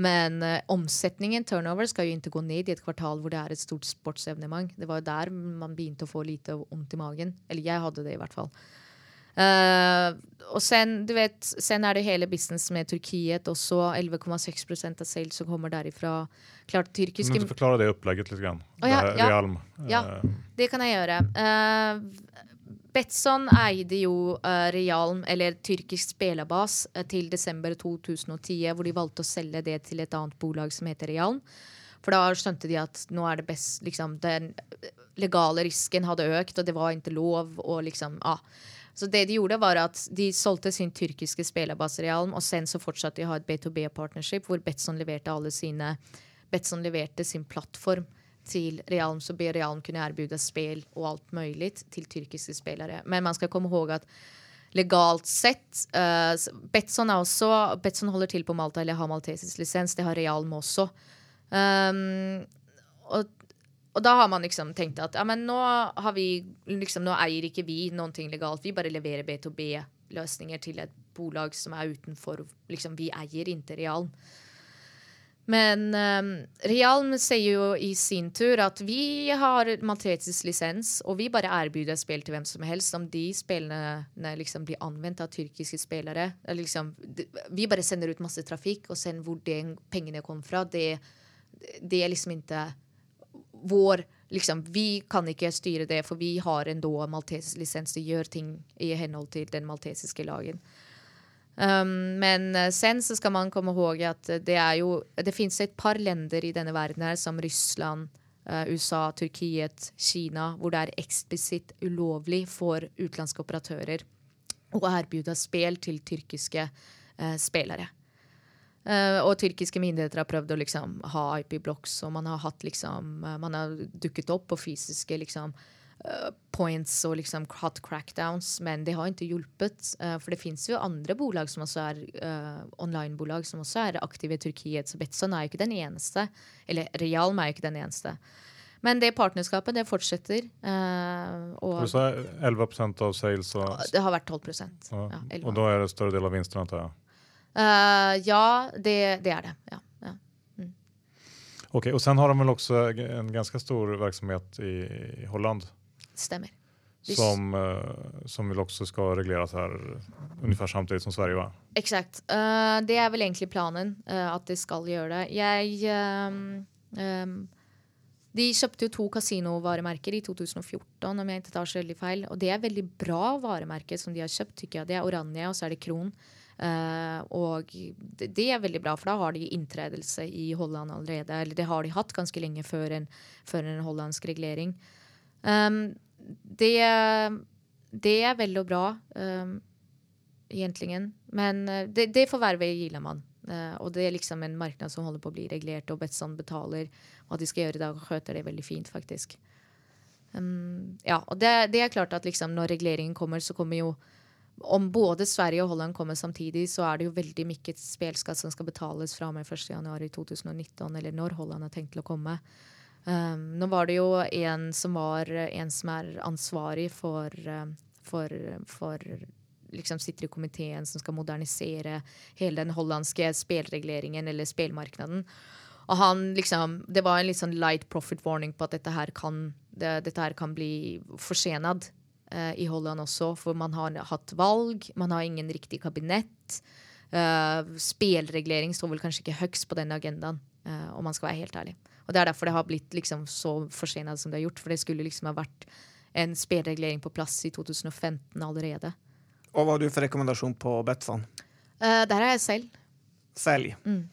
Men uh, omsetningen, turnover, skal jo ikke gå ned i et kvartal hvor det er et stort sportsevenement. Det var jo der man begynte å få lite vondt i magen. Eller jeg hadde det i hvert fall. Uh, og sen, du vet, sen er det hele business med Turkiet også. 11,6% av sales som kommer derifra. Klart, tyrkiske... Du må forklare det opplegget litt. Grann. Oh, ja, ja. Realm. ja, eh. det kan jeg gjøre. Uh, Betson eide jo uh, Realm, eller tyrkisk spillerbas, til desember 2010, hvor de valgte å selge det til et annet bolag som heter Realm. For da skjønte de at nå er det best liksom, Den legale risken hadde økt, og det var ikke lov. og liksom, ah. Så det de gjorde, var at de solgte sin tyrkiske spillerbase Realm, og sen så fortsatte de å ha et B2B-partnership, hvor Betson leverte alle sine Betson leverte sin plattform til Realm, så Realm kunne erbjude spill og alt mulig til tyrkiske spillere. Men man skal komme ihåg at legalt sett uh, Betson, også, Betson holder til på Malta eller har maltesisk lisens. Det har Realm også. Um, og og da har man liksom tenkt at ja, men nå, har vi, liksom, nå eier ikke vi noen ting legalt. Vi bare leverer B2B-løsninger til et bolag som er utenfor. Liksom, vi eier ikke Realm. Men um, Realm sier jo i sin tur at vi har maltesisk lisens, og vi bare erbjuder spill til hvem som helst. Om de spillene liksom blir anvendt av tyrkiske spillere liksom, Vi bare sender ut masse trafikk, og sen hvor de pengene kommer fra, det, det er liksom ikke vår liksom, Vi kan ikke styre det, for vi har en da maltesisk lisens å gjøre ting i henhold til den maltesiske lagen. Um, men eh, sen så skal man komme ihåg at det er jo Det fins et par lender i denne verden her, som Russland, uh, USA, Turkiet, Kina, hvor det er eksplisitt ulovlig for utenlandske operatører å erbjude spill til tyrkiske uh, spillere. Uh, og tyrkiske myndigheter har prøvd å liksom, ha IP-blocks, og man har, hatt, liksom, uh, man har dukket opp på fysiske liksom, uh, points og liksom, hatt crackdowns, men det har ikke hjulpet. for det fins jo andre bolag som også er online-bolag som også er aktive i Tyrkiet, så Betson er jo ikke den eneste. Eller Realm er jo ikke den eneste. Men det partnerskapet det fortsetter. og, du sa 11% av sales? Og, det har vært 12 ja, ja, Og da er det større del av vinsten? antar jeg? Uh, ja, det, det, er det. Ja, ja. Mm. Okej, och sen har de väl också en ganska stor verksamhet i, i Holland? Stämmer. Som, uh, som väl också ska regleras här ungefär samtidigt som Sverige va? Exakt. Uh, det er vel egentlig planen, at de skal gjøre det. Jeg um, um, de kjøpte jo to kasinovaremerker i 2014, om jeg ikke tar så veldig feil. Og det er veldig bra varemerker som de har kjøpt, tykker jeg. Det er Oranje, og så er det Kron. Uh, og det, det, er veldig bra, for da har de inntredelse i Holland allerede. Eller det har de hatt ganske lenge før en, før en hollandsk regulering. Um, det, det, er veldig bra, um, egentlig. Men uh, det, det ved man. Uh, og det er liksom en marked som holder på å bli regulert, og Betson betaler. Og at de skal gjøre det, og skjøter det veldig fint, faktisk. Um, ja, og det, det, er klart at liksom når reguleringen kommer, så kommer jo om både Sverige og Holland kommer samtidig, så er det jo veldig mye spelskatt som skal betales fra og med 1.1.2019, eller når Holland har tenkt til å komme. Um, nå var det jo en som var en som er ansvarlig for, for, for liksom sitter i komiteen som skal modernisere hele den hollandske spelregleringen eller spelmarkedet. Og han liksom Det var en litt sånn light profit warning på at dette her kan, det, dette her kan bli forsenet eh, i Holland også, for man har hatt valg, man har ingen riktig kabinett. Uh, spelreglering står vel kanskje ikke høyst på den agendaen, uh, om man skal være helt ærlig. Og Det er derfor det har blitt liksom så forsenet som det har gjort. For det skulle liksom ha vært en spelreglering på plass i 2015 allerede. Og hva har du for rekommendasjon på Betfan? Uh, der er jeg selv. Selg. Mm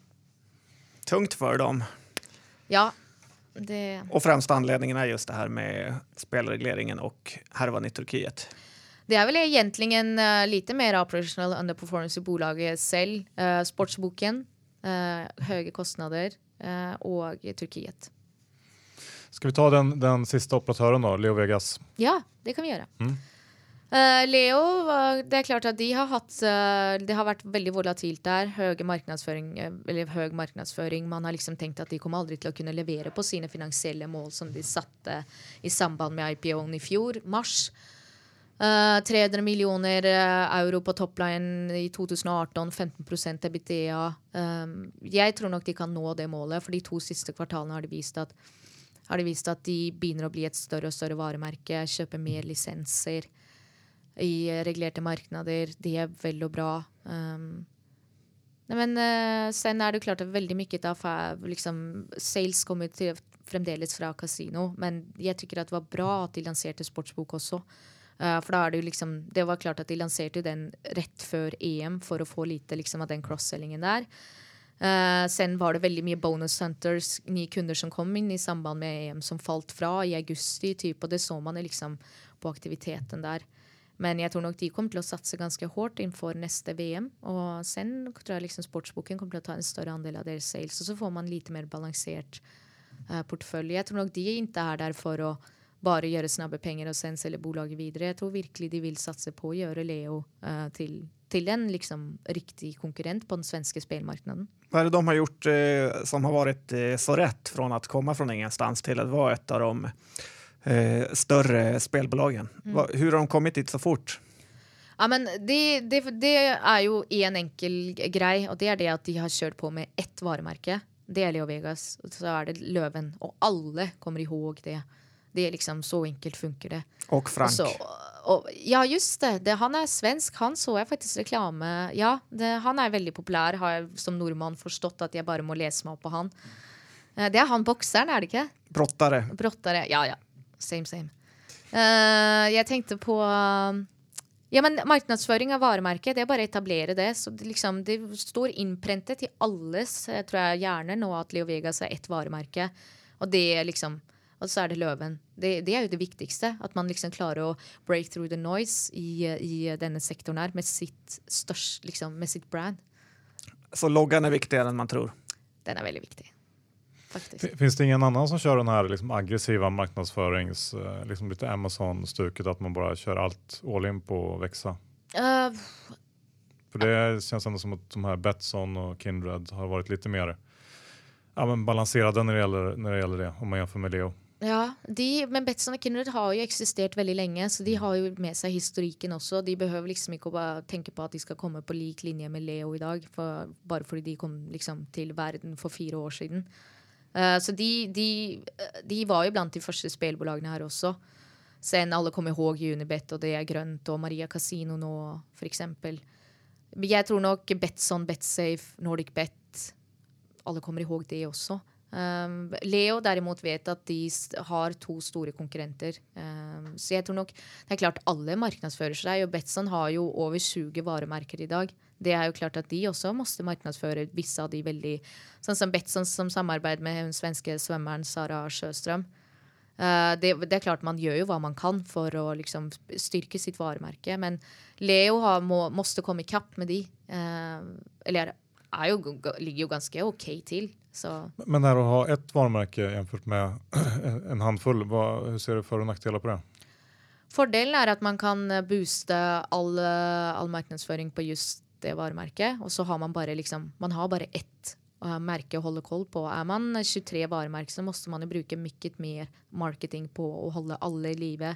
tungt for dem. Ja. Det... Och främsta anledningen är just det här med spelregleringen och härvan i Turkiet. Det er vel egentlig uh, lite mer operational underperformance i bolaget selv. Uh, sportsboken, uh, høye kostnader og Turkiet. Skal vi ta den, den siste operatøren, da, Leo Vegas? Ja, det kan vi gjøre. Mm. Uh, Leo, det er klart at de har hatt uh, Det har vært veldig volatilt der. Høy markedsføring, eh, eller høy markedsføring. Man har liksom tenkt at de kommer aldri til å kunne levere på sine finansielle mål som de satte i samband med IPO-en i fjor, mars. Uh, 300 millioner euro på topline i 2018, 15% EBITDA. Um, jeg tror nok de kan nå det målet, for de to siste kvartalene har de vist at, har de, vist at de begynner å bli et større og større varemerke, kjøper mer lisenser i regulerte markeder. Det er vel og bra. Um, men uh, sen er det klart at veldig mye av liksom, sales kommer til fremdeles fra kasino. Men jeg at det var bra at de lanserte sportsbok også. Uh, for da er det jo liksom Det var klart at de lanserte den rett før EM for å få lite liksom, av den cross-sellingen der. Uh, sen var det veldig mye bonus hunters, nye kunder som kom inn i samband med EM, som falt fra i augusti, typ, og det så man liksom på aktiviteten der. Men jeg tror nok de kommer til å satse ganske hardt innenfor neste VM. Og sen tror jeg liksom sportsboken kommer til å ta en større andel av deres sales. Og så får man litt mer balansert uh, portefølje. Jeg tror nok de ikke er der for å bare gjøre snabbe penger og sen selge bolaget videre. Jeg tror virkelig de vil satse på å gjøre Leo uh, til, til, en liksom riktig konkurrent på den svenske spillmarkedet. Hva er det de har gjort uh, som har vært så rett fra å komme fra ingenstans til å være et av de eh, større spelbolagen. Mm. Hur har de kommet dit så fort? Ja, men det, det, det er jo en enkel grei, og det er det at de har kjørt på med ett varemerke. Det er Leo Vegas, og så er det Løven. Og alle kommer ihåg det. Det er liksom Så enkelt funker det. Og Frank. Og så, og, ja, just det. det. Han er svensk. Han så jeg faktisk reklame Ja, det, han er veldig populær. Har jeg som nordmann forstått at jeg bare må lese meg opp på han. Eh, det er han bokseren, er det ikke? Brottere. Brottere, ja, ja. Same, same. Uh, jeg tenkte på ja, men Markedsføring av varemerket, det er bare å etablere det. så Det, liksom, det står innprentet i alles jeg tror jeg, hjerner nå at Leo Vegas er ett varemerke. Og det liksom og så er det Løven. Det, det, er jo det viktigste. At man liksom klarer å break through the noise i, i denne sektoren her med sitt, størst, liksom, med sitt brand. Så loggen er viktigere enn man tror? Den er veldig viktig. Faktiskt. Finns det ingen annan som kör den här liksom aggressiva marknadsförings, eh, liksom lite Amazon-stuket, att man bara kör allt all in på växa? Uh, För det känns ändå som att de här Betsson och Kindred har varit lite mer ja, men balanserade när det, gäller, när det gäller det, om man jämför med Leo. Ja, de, men Betsson og Kindred har jo eksistert veldig lenge, så de har jo med seg historikken også. De behøver liksom ikke å bare tenke på at de skal komme på lik linje med Leo i dag, for, bare fordi de kom liksom til verden for fire år siden. Uh, så de, de, de, var jo blant de første spillbolagene her også. Sen alle kommer ihåg Unibet, og det er grønt, og Maria Casino nå, f.eks. Jeg tror nok Betson, Betsafe, Nordic Bet Alle kommer ihåg det også. Um, Leo derimot vet at de har to store konkurrenter. Um, så jeg tror nok Det er klart alle markedsfører seg, og Betson har jo over 20 varemerker i dag. Det er jo klart at de også måtte markedsføre visse av de veldig Sånn som Betson som samarbeider med den svenske svømmeren Sara Sjøstrøm. Uh, det, det, er klart Man gjør jo hva man kan for å liksom, styrke sitt varemerke, men Leo har, må, måtte komme i kapp med de. Uh, eller jo, ligger jo ganske OK til. Så. Men det å ha ett varemerke jämfört med en håndfull, hva, hur ser du for- og nackdelar på det? Fordelen er at man kan eh, booste all, eh, all markedsføring på just det varemerket, og så har man bare liksom Man har bare ett uh, merke å holde koll på. Er man 23 varemerker, så måtte man jo bruke mye mer marketing på å holde alle i live.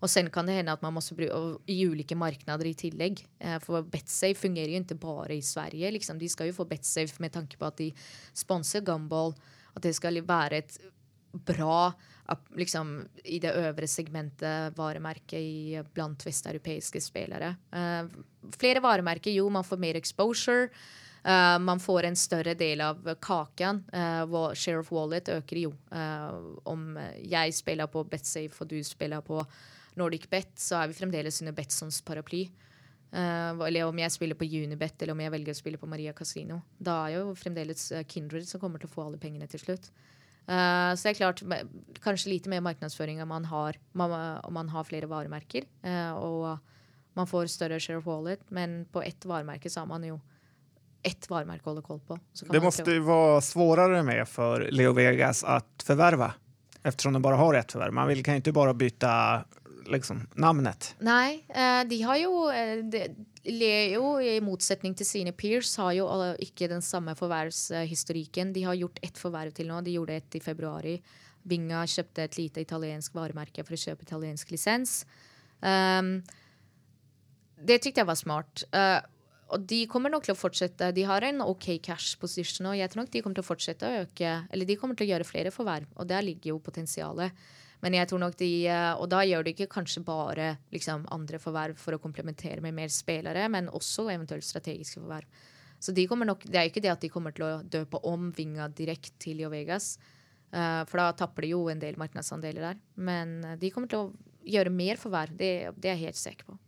Og sen kan det hende at man må bruke i ulike markeder i tillegg. Uh, for Betsafe fungerer jo ikke bare i Sverige. Liksom. De skal jo få Betsafe med tanke på at de sponser Gumball. At det skal være et bra liksom, i det øvre segmentet varemerket i, blant vesteuropeiske spillere. Uh, flere varemerker, jo, man får mer exposure. Uh, man får en større del av kaken. Uh, share of wallet øker jo. om jeg spiller på Betsafe og du spiller på Nordic Bet, så er vi fremdeles under Betsons paraply. eller om jeg spiller på Unibet eller om jeg velger å spille på Maria Casino. Da er jo fremdeles Kindred som kommer til å få alle pengene til slutt. Uh, så det er klart, kanskje lite mer markedsføring om man har, om man har flere varemerker. Uh, og man får større share of wallet, men på ett varemerke så har man jo ett varemerke å holde koll på. det måtte jo være svårare med for Leo Vegas å forverve, eftersom de bare har ett forverv. Man vil, kan ikke bare byta liksom, navnet. Nei, uh, de har jo de, Leo, i motsetning til sine peers, har jo ikke den samme forvervshistorikken. De har gjort ett forverv til nå. De gjorde ett i februari. Binga kjøpte et lite italiensk varemerke for å kjøpe italiensk lisens. Um, det tykte jeg var smart. Uh, og de kommer nok til å fortsette. De har en OK cash position, og jeg tror nok de kommer til å fortsette å øke. Eller de kommer til å gjøre flere forverv, og der ligger jo potensialet. Men jeg tror nok de, eh, Og da gjør de ikke kanskje bare liksom, andre forverv for å komplementere med mer spillere, men også eventuelt strategiske forverv. Så de nok, Det er ikke det at de kommer til å døpe om Vinga direkte til Jo Vegas. Uh, for da tapper de jo en del markedsandeler der. Men eh, de kommer til å gjøre mer forverv. Det, det er jeg helt sikker på.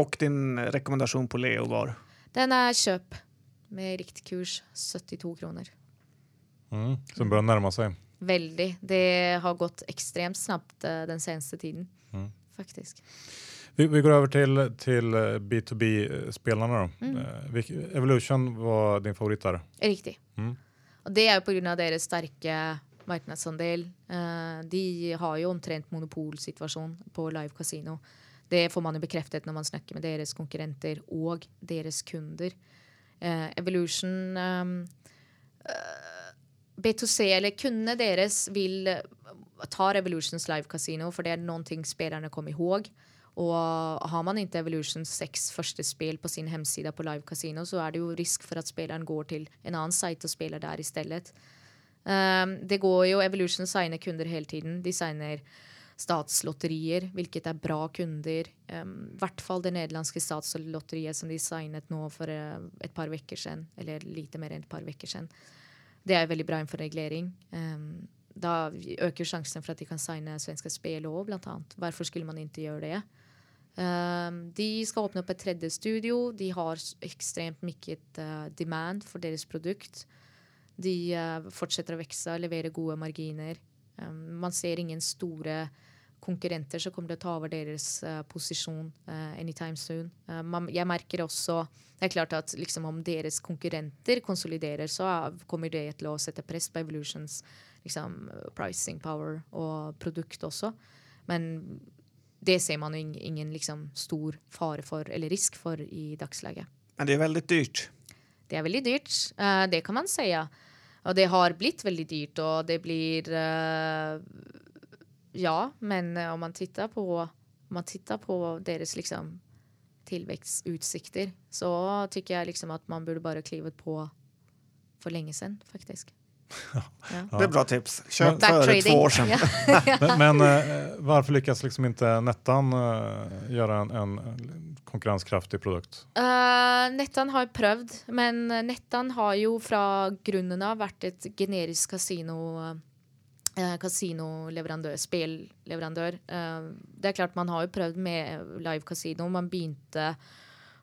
Og din rekommendasjon på Leo var? Den er kjøp med riktig kurs 72 kroner. Mm, som bør nærme seg. Veldig. Det har gått ekstremt snabbt uh, den seneste tiden, mm. faktisk. Vi, vi, går over til, til B2B-spillerne. Mm. Uh, Evolution var din favoritt der? Riktig. Mm. Og det er jo pga. deres sterke markedsandel. Uh, de har jo omtrent monopolsituasjon på live casino. Det får man jo bekreftet når man snakker med deres konkurrenter og deres kunder. Uh, Evolution um, B2C, eller kundene deres, vil eh, ta Revolutions Live Casino, for det er noen ting spillerne kommer ihåg. Og har man ikke Evolutions seks første spill på sin hjemside på Live Casino, så er det jo risk for at spilleren går til en annen site og spiller der i stedet. Um, det går jo Evolution signer kunder hele tiden. De signer statslotterier, hvilket er bra kunder. I um, hvert fall det nederlandske statslotteriet som de signet nå for uh, et par uker siden. Eller lite mer enn et par uker siden. Det er veldig bra innenfor regulering. Um, da øker sjansen for at de kan signe svenske spill òg, blant annet. Hvorfor skulle man ikke gjøre det? Um, de skal åpne opp et tredje studio. De har ekstremt mye uh, demand for deres produkt. De uh, fortsetter å vokse, leverer gode marginer. Um, man ser ingen store konkurrenter som kommer til å ta over deres uh, posisjon uh, anytime soon. Uh, man, jeg merker også det er klart at liksom, Om deres konkurrenter konsoliderer, så kommer det til å sette press på Evolutions liksom, pricing power og produkt også. Men det ser man ingen, ingen liksom, stor fare for eller risk for i dagsleget. Men det er veldig dyrt? Det er veldig dyrt. det kan man si. Og det har blitt veldig dyrt, og det blir ja, men eh, om man tittar på, om man tittar på deres liksom, tillväxtutsikter så tycker jag liksom att man burde bare klivet på for lenge siden, faktisk. Ja. Det er bra tips. Kjøp for to år siden. men men uh, varför lyckas liksom inte Nettan uh, göra en, en konkurrenskraftig produkt? Uh, Nettan har prøvd, men Nettan har jo fra grunnen av vært et generisk kasino eh, kasinoleverandør, spillleverandør. Eh, det er klart Man har jo prøvd med live kasino. Man begynte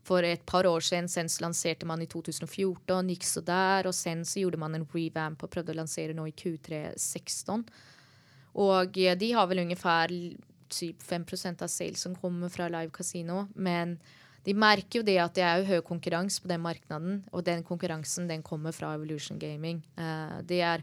for et par år siden. Sen lanserte man i 2014, gikk så der. Og sen så gjorde man en revamp og prøvde å lansere nå i Q3 16. Og eh, de har vel ungefær typ 5% av sales som kommer fra live kasino. Men de merker jo det at det er jo høy konkurranse på den markedet, og den konkurransen den kommer fra Evolution Gaming. Det er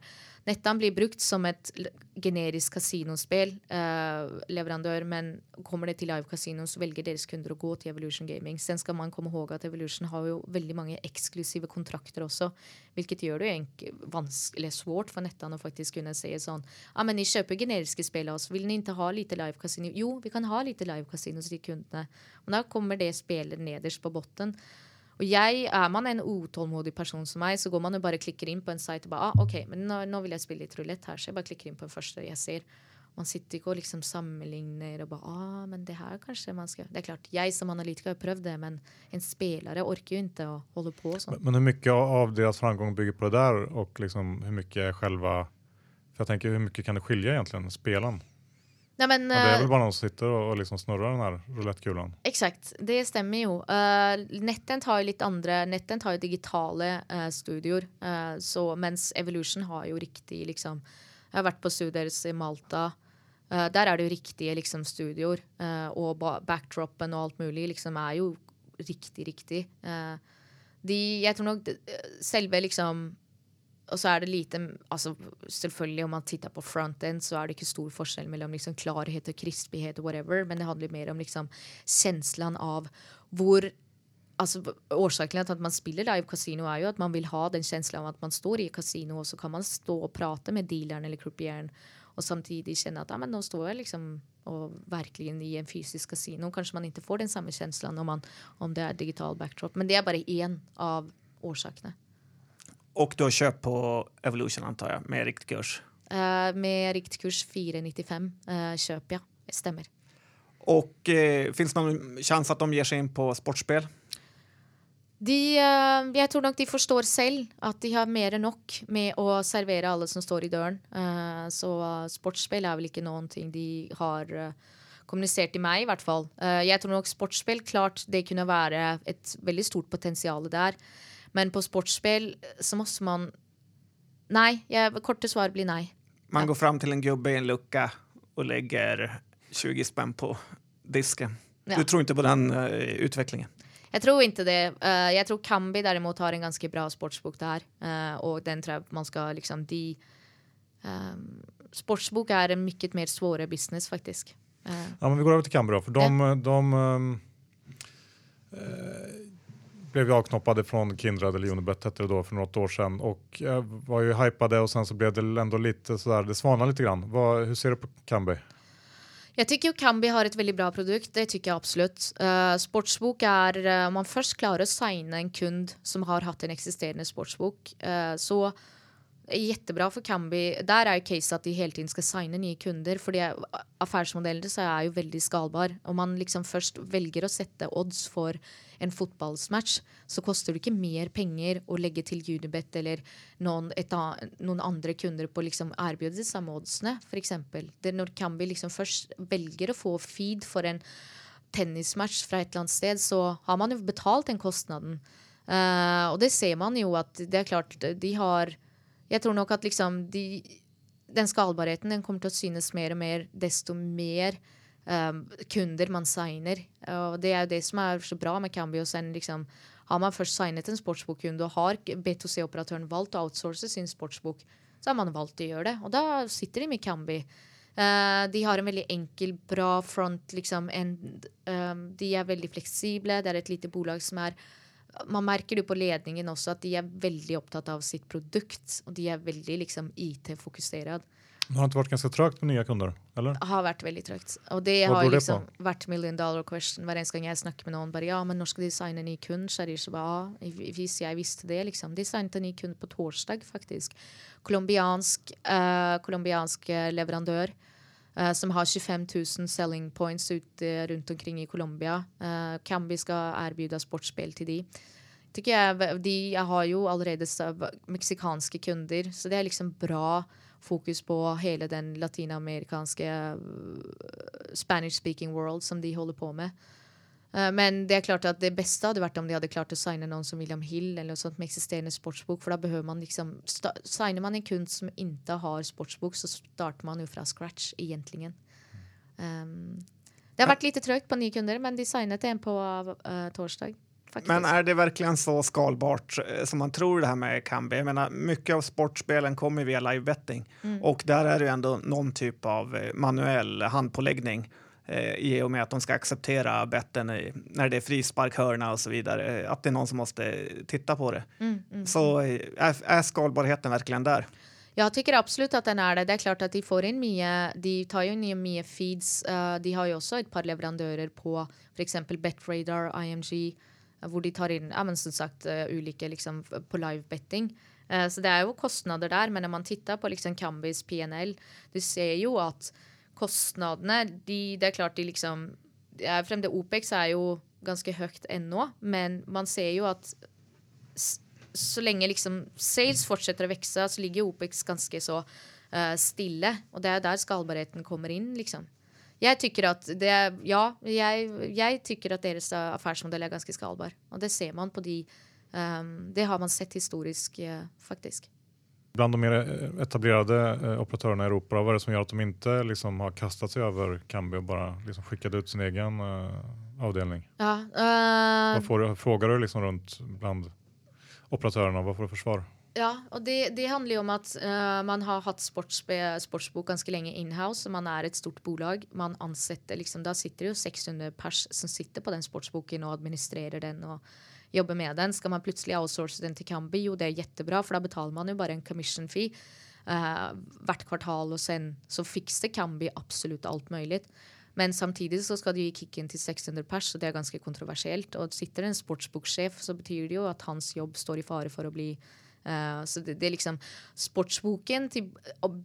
Nettan blir brukt som et generisk kasinospill, uh, leverandør, men kommer det til live casino, så velger deres kunder å gå til Evolution Gaming. Sen skal man komme ihåg at Evolution har jo veldig mange eksklusive kontrakter også, hvilket gjør det egentlig vanskelig svårt for Nettan å faktisk kunne si sånn Ja, men ni kjøper generiske spill av oss, vil ni ikke ha lite live casino? Jo, vi kan ha lite live casino til kundene. Og da kommer det spillet nederst på botten. Og jeg, Er man en utålmodig person som meg, så går man jo bare klikker inn på en site og bare ah, OK, men nå, nå vil jeg spille litt rulett her, så jeg bare klikker inn på den første jeg ser. Man sitter ikke og liksom sammenligner og bare ah, men det her kanskje man skal Det er klart, jeg som analytiker har prøvd det, men en spelare orker jo ikke å holde på sånn. Men hvor mye av deres framgång bygger på det der, og liksom hvor mye selve For jeg tenker, hvor mye kan det skille egentlig, spelen? Nei, men, Ja, det är vel väl bara någon som sitter och, och liksom snurrar den här roulettekulan. Exakt, det stemmer jo. Uh, Nettent har jo litt andre Nettent har jo digitale uh, studioer, uh, så, mens Evolution har jo riktig liksom Jeg har vært på studier i Malta. uh, der er det jo riktige liksom studioer, uh, og ba backdropen og alt mulig liksom er jo riktig, riktig. Uh, de, jeg tror det- selve liksom og så er det lite altså Selvfølgelig, om man titter på front-end, så er det ikke stor forskjell mellom liksom klarhet og krispighet og whatever, men det handler mer om liksom känslan av hvor altså Årsaken til at man spiller live kasino, er jo at man vil ha den kjenslen av at man står i kasino, og så kan man stå og prate med dealeren eller croupieren, og samtidig kjenne at ja, men nå står jeg liksom og virkelig i en fysisk kasino. Kanskje man ikke får den samme kjenslen om, om det er digital backdrop. Men det er bare én av årsakene. Och du har köpt på Evolution antar jag, med riktkurs. Uh, med riktkurs 495 uh, kjøper ja, Stemmer. Och uh, finns det någon chans att de ger sig in på sportspel? De, uh, jeg tror nok de forstår selv at de har mer enn nok med å servere alle som står i døren. Uh, så eh, sportsspill er vel ikke noen ting de har uh, kommunisert til meg, i hvert fall. Eh, jeg tror nok sportsspill, klart det kunne være et veldig stort potensial der. Men på sportsspill så måste man Nei. Jeg, korte svar blir nei. Man går fram till en gubbe i en lucka och lägger 20 spänn på disken. Ja. Du tror inte på den uh, utvecklingen? Jeg tror ikke det. Uh, jeg tror Kambi derimot har en ganske bra sportsbok der. Uh, og den tror jeg man skal liksom de ehm, Sportsbok er en mye mer svåre business, faktisk. Uh. Ja, men vi går over til Kambi da. For de, de ehm, eh, blev avknoppade från Kindred eller Unibet hette det då för något år sedan och eh, var ju hypade och sen så blev det ändå lite sådär, det svanade lite grann. Vad, hur ser du på Kambi? Jeg tycker Kambi har et veldig bra produkt. Det tycker jeg absolutt. Uh, sportsbok er eh, Om man først klarer å signe en kund som har hatt en eksisterende sportsbok, uh, så jättebra for Kambi. Der er jo case at de hele tiden skal signe nye kunder, fordi affærsmodellen deres er jo veldig skalbar. Om man liksom først velger å sette odds for en fotballsmatch, så koster det ikke mer penger å legge til Unibet eller noen, et, noen andre kunder på liksom erbjude de samme oddsene, f.eks. Når Kambi liksom først velger å få feed for en tennismatch fra et eller annet sted, så har man jo betalt den kostnaden. Uh, og det ser man jo at det er klart, de har Jeg tror nok at liksom de, den skalbarheten den kommer til å synes mer og mer desto mer um, kunder man signer. Og det er jo det som er så bra med Cambio. Liksom, har man først signet en sportsbokkunde og har B2C-operatøren valgt å outsource sin sportsbok, så har man valgt å gjøre det. Og da sitter de med Cambi. Uh, de har en veldig enkel, bra front. Liksom, en, um, de er veldig fleksible. Det er et lite bolag som er man merker jo på ledningen også at de er veldig opptatt av sitt produkt. Og de er veldig liksom, IT-fokusert. Det har ikke vært ganske trögt med nye kunder, eller? Har vært veldig trøgt. Og det Hva har går det liksom vært million dollar question hver eneste gang jeg snakker med noen. bare, ja, men når skal de signe en ny kunde? Så de så bare, ja, hvis jeg visste det, liksom. De signet en ny kunde på torsdag, faktisk. Colombiansk, uh, colombiansk eh, leverandør. Eh, som har 25 000 selling points ute rundt omkring i Colombia. Cambi skal erbjuda sportsspill til de. Jeg, de har jo allerede meksikanske kunder, så det er liksom bra fokus på hele den latinamerikanske uh, Spanish-speaking world som de holder på med. Uh, men det er klart at det beste hadde vært om de hadde klart å signe noen som William Hill eller noe sånt med eksisterende sportsbok, for da behøver man liksom Signer man en kunst som ikke har sportsbok, så starter man jo fra scratch, egentlig. Um, det har vært lite trøgt på nye kunder, men de signet en på uh, torsdag. Faktisk. Men er det virkelig så skalbart eh, som man tror det her med Kambi? Jeg mener, mye av sportspelen kommer via livebetting, Mm. og der er det jo enda noen type av eh, manuell handpåläggning eh, i och med att de ska acceptera betten i, när det är frispark, hörna och så vidare. eh, Att det är någon som måste titta på det. Mm, mm. Så eh, är, är skalbarheten verkligen där? Jeg tycker absolut at den er det. Det er klart at De får inn mye De tar jo in mye feeds. Eh, de har jo også et par leverandører på f.eks. Betradar, IMG, eh, hvor de tar inn ja, men som sagt, eh, ulike liksom, på live betting. Eh, så det er jo kostnader der, men når man titter på liksom Cambis PNL, du ser jo at kostnadene de, Det er klart de liksom er frem OPEX er jo ganske høyt ennå, men man ser jo at så lenge liksom sales fortsetter å vokse, så ligger OPEX ganske så uh, stille. Og det er der skalbarheten kommer inn, liksom. Jeg tykker at det Ja, jeg, jeg tykker at deres affærsmodell er ganske skalbar. Og det ser man på de um, Det har man sett historisk, uh, faktisk. Bland de mer eh, etablerade eh, operatörerna i Europa, vad är det som gör att de inte liksom, har kastat sig över Kambi och bara liksom, skickat ut sin egen uh, avdelning? Ja, uh... Vad får frågar du liksom runt bland operatörerna? Vad får du för svar? Ja, og det, det handler jo om at uh, man har hatt sportsbok ganske lenge inhouse. Man er et stort bolag. Man ansetter liksom, Da sitter det jo 600 pers som sitter på den sportsboken og administrerer den og jobber med den. Skal man plutselig outsource den til Kambi, jo det er jättebra, for da betaler man jo bare en commission fee uh, hvert kvartal, og sen så fikser Kambi absolutt alt mulig. Men samtidig så skal de gi kicken til 600 pers, og det er ganske kontroversielt. Og sitter en sportsboksjef, så betyr det jo at hans jobb står i fare for å bli Uh, så det, det er liksom sportsboken til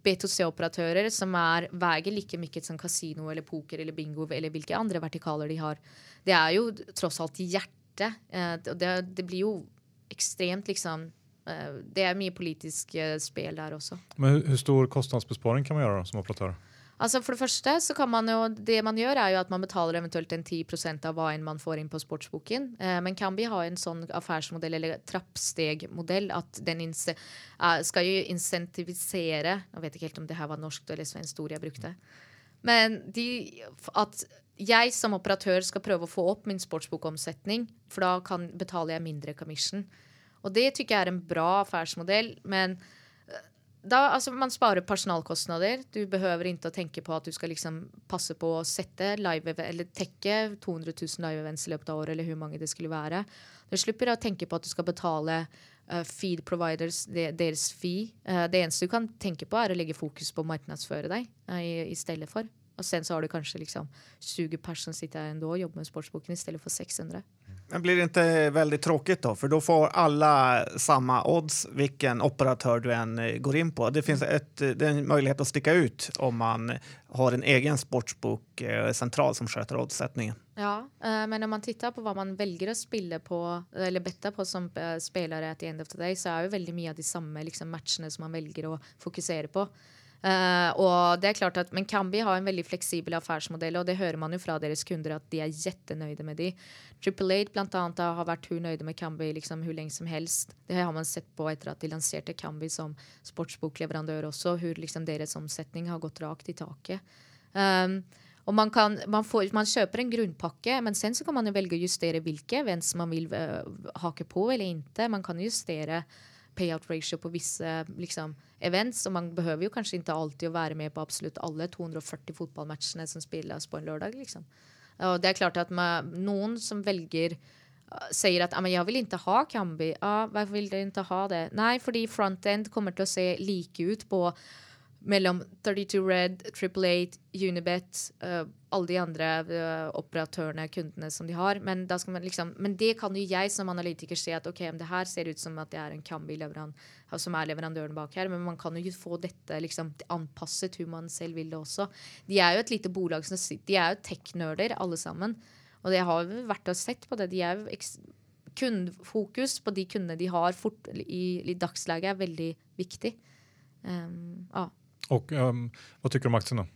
B2C-operatører som er, veier like mye som kasino eller poker eller bingo eller hvilke andre vertikaler de har. Det er jo tross alt hjertet. Eh, og det, det blir jo ekstremt liksom eh, Det er mye politisk spill der også. Men hur, hur stor kostnadsbesparing kan man gjøre som operatør? Altså For det første så kan man jo Det man gjør, er jo at man betaler eventuelt en 10% av hva enn man får inn på sportsboken. Eh, men vi ha en sånn affærsmodell eller trappstegmodell at den eh, skal jo insentivisere Jeg vet ikke helt om det her var norsk eller svensk ord jeg brukte. Men de, at jeg som operatør skal prøve å få opp min sportsbokomsetning, for da kan, betaler jeg mindre commission. Og det tykker jeg er en bra affærsmodell, men da, altså, man sparer personalkostnader. Du behøver ikke å tenke på at du skal liksom passe på å sette live eller tekke 200 000 live events i løpet av året, eller hvor mange det skulle være. Du slipper å tenke på at du skal betale uh, feed providers de, deres fee. Uh, det eneste du kan tenke på, er å legge fokus på å markedsføre deg uh, i, i stedet for. Og sen så har du kanskje liksom 20 personer som sitter her ändå og jobber med sportsboken i stedet for 600. Men blir det ikke veldig tråkig, da? For da får alle samme odds hvilken operatør du än eh, går inn på. Det finns eh, det är en mulighet å stikke ut om man har en egen sportsbok eh, central som skjøter oddsetningen. Ja, eh, men når man tittar på hva man velger å spille på, eller bette på som eh, spelare at the end of the day, så er jo veldig mye av de samme liksom, matchene som man velger å fokusere på. Eh, og det er klart at, Men Kambi har en veldig fleksibel affærsmodell, og det hører man jo fra deres kunder at de er jettenøyde med de. Triple Eight blant annet har vært hun nøyde med Kambi liksom, hvor lenge som helst. Det har man sett på etter at de lanserte Kambi som sportsbokleverandør også, hvor liksom, deres omsetning har gått rakt i taket. Um, og man, kan, man, får, man kjøper en grunnpakke, men sen så kan man jo velge å justere hvilke events man vil uh, hake på eller ikke. Man kan justere payout ratio på visse liksom, events, og man behøver jo kanskje ikke alltid å være med på absolutt alle 240 fotballmatchene som spilles på en lørdag. Liksom. Og det er klart at man, noen som velger uh, sier at jeg vil ikke ha Kambi. Ah, hvorfor vil dere ikke ha det? Nei, fordi frontend kommer til å se like ut på mellom 32 Red, Triple Eight, Unibet, uh, alle de andre uh, operatørene, kundene som de har. Men, da skal man liksom, men det kan jo jeg som analytiker se at ok, det her ser ut som at det er en Kambi-leverandør som er leverandøren bak her, men man kan jo få dette liksom anpasset hvor man selv vil det også. De er jo et lite bolag som de er jo tech-nerder alle sammen. Og det har vi vært og sett på det. De er jo kundfokus på de kundene de har fort, i, i dagsleget, er veldig viktig. Um, ja. Och um, vad tycker du om aktien då?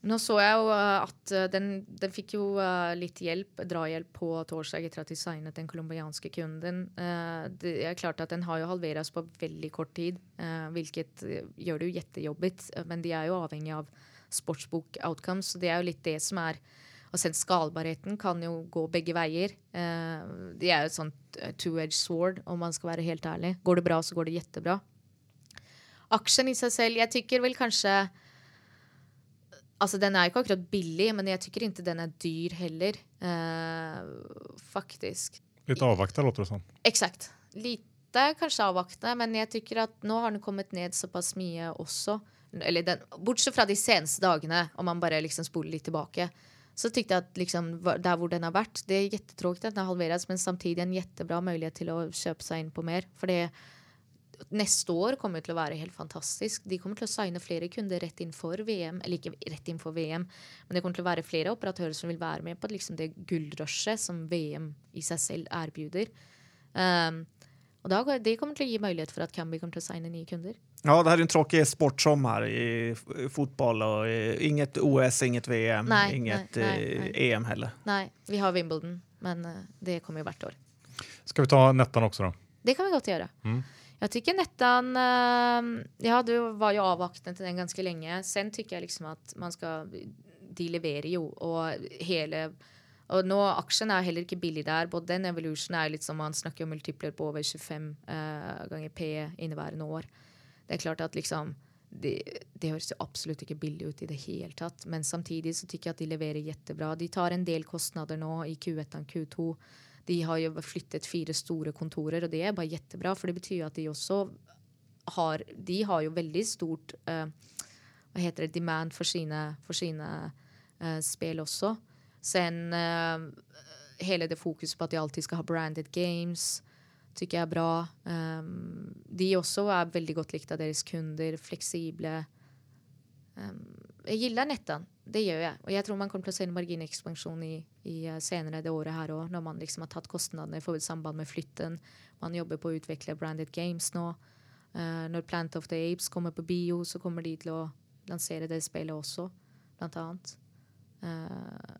Nå så jeg jo uh, at uh, den, den fikk jo uh, litt hjelp, drahjelp på torsdag etter at de signet den colombianske kunden. Det er klart at den har jo halveres på veldig kort tid, hvilket gjør det jo jettejobbigt. uh, Men de er jo avhengig av sportsbok outcomes, så det er jo litt det som er Og sen skalbarheten kan jo gå begge veier. Eh, det er jo et sånt eh, two-edged sword, om man skal være helt ærlig. Går det bra, så går det jettebra. Aksjen i seg selv, jeg tykker vel kanskje Altså, den er ikke akkurat billig, men jeg tykker ikke den er dyr heller. Eh, faktisk. Litt avvakta, låter det som. Eksakt. Lite kanskje avvakta, men jeg tykker at nå har den kommet ned såpass mye også. Eller den, bortsett fra de seneste dagene, om man bare liksom spoler litt tilbake. Så tykte jeg at liksom, der hvor den har vært, det er jättetråkigt at den har halveres, men samtidig en jettebra mulighet til å kjøpe seg inn på mer. For det neste år kommer til å være helt fantastisk. De kommer til å signe flere kunder rett innenfor VM. Eller ikke rett innenfor VM, men det kommer til å være flere operatører som vil være med på liksom det gullrushet som VM i seg selv erbjuder. Um, og da, Det kommer til å gi mulighet for at Camby kommer til å signe nye kunder. Ja, det her er en tråkig sportsommar i fotball. og Inget OS, inget VM, nei, inget nei, nei, eh, EM heller. Nei, vi har Wimbledon, men eh, det kommer jo hvert år. Skal vi ta Nettan også, da? Det kan vi godt gjøre. Mm. Jag tycker Nettan, uh, ja du var jo avvaktende til den ganske lenge. Sen tycker jeg liksom at man skal De leverer jo, og hele og nå Aksjen er heller ikke billig der. Både den Evolution er litt som man snakker om multipler på over 25 uh, eh, ganger P inneværende år. Det er klart at liksom det, det, høres jo absolutt ikke billig ut i det hele tatt. Men samtidig så tykker jeg at de leverer jettebra. De tar en del kostnader nå i Q1 og Q2 de har jo flyttet fire store kontorer, og det er bare jettebra, for det betyr at de også har De har jo veldig stort uh, Hva heter det demand for sine, for sine uh, spill også. Sen uh, hele det fokuset på at de alltid skal ha branded games, tykker jeg er bra. Um, de også er veldig godt likt av deres kunder. Fleksible. Um, jeg gillar nettene. Det gjør jeg. Og jeg tror man kommer til å se en marginekspansjon i, i eh, senere det året her òg, når man liksom har tatt kostnadene i samband med flytten. Man jobber på å utvikle branded games nå. Uh, når Plant of the Apes kommer på bio, så kommer de til å lansere det spillet også, blant annet. Uh,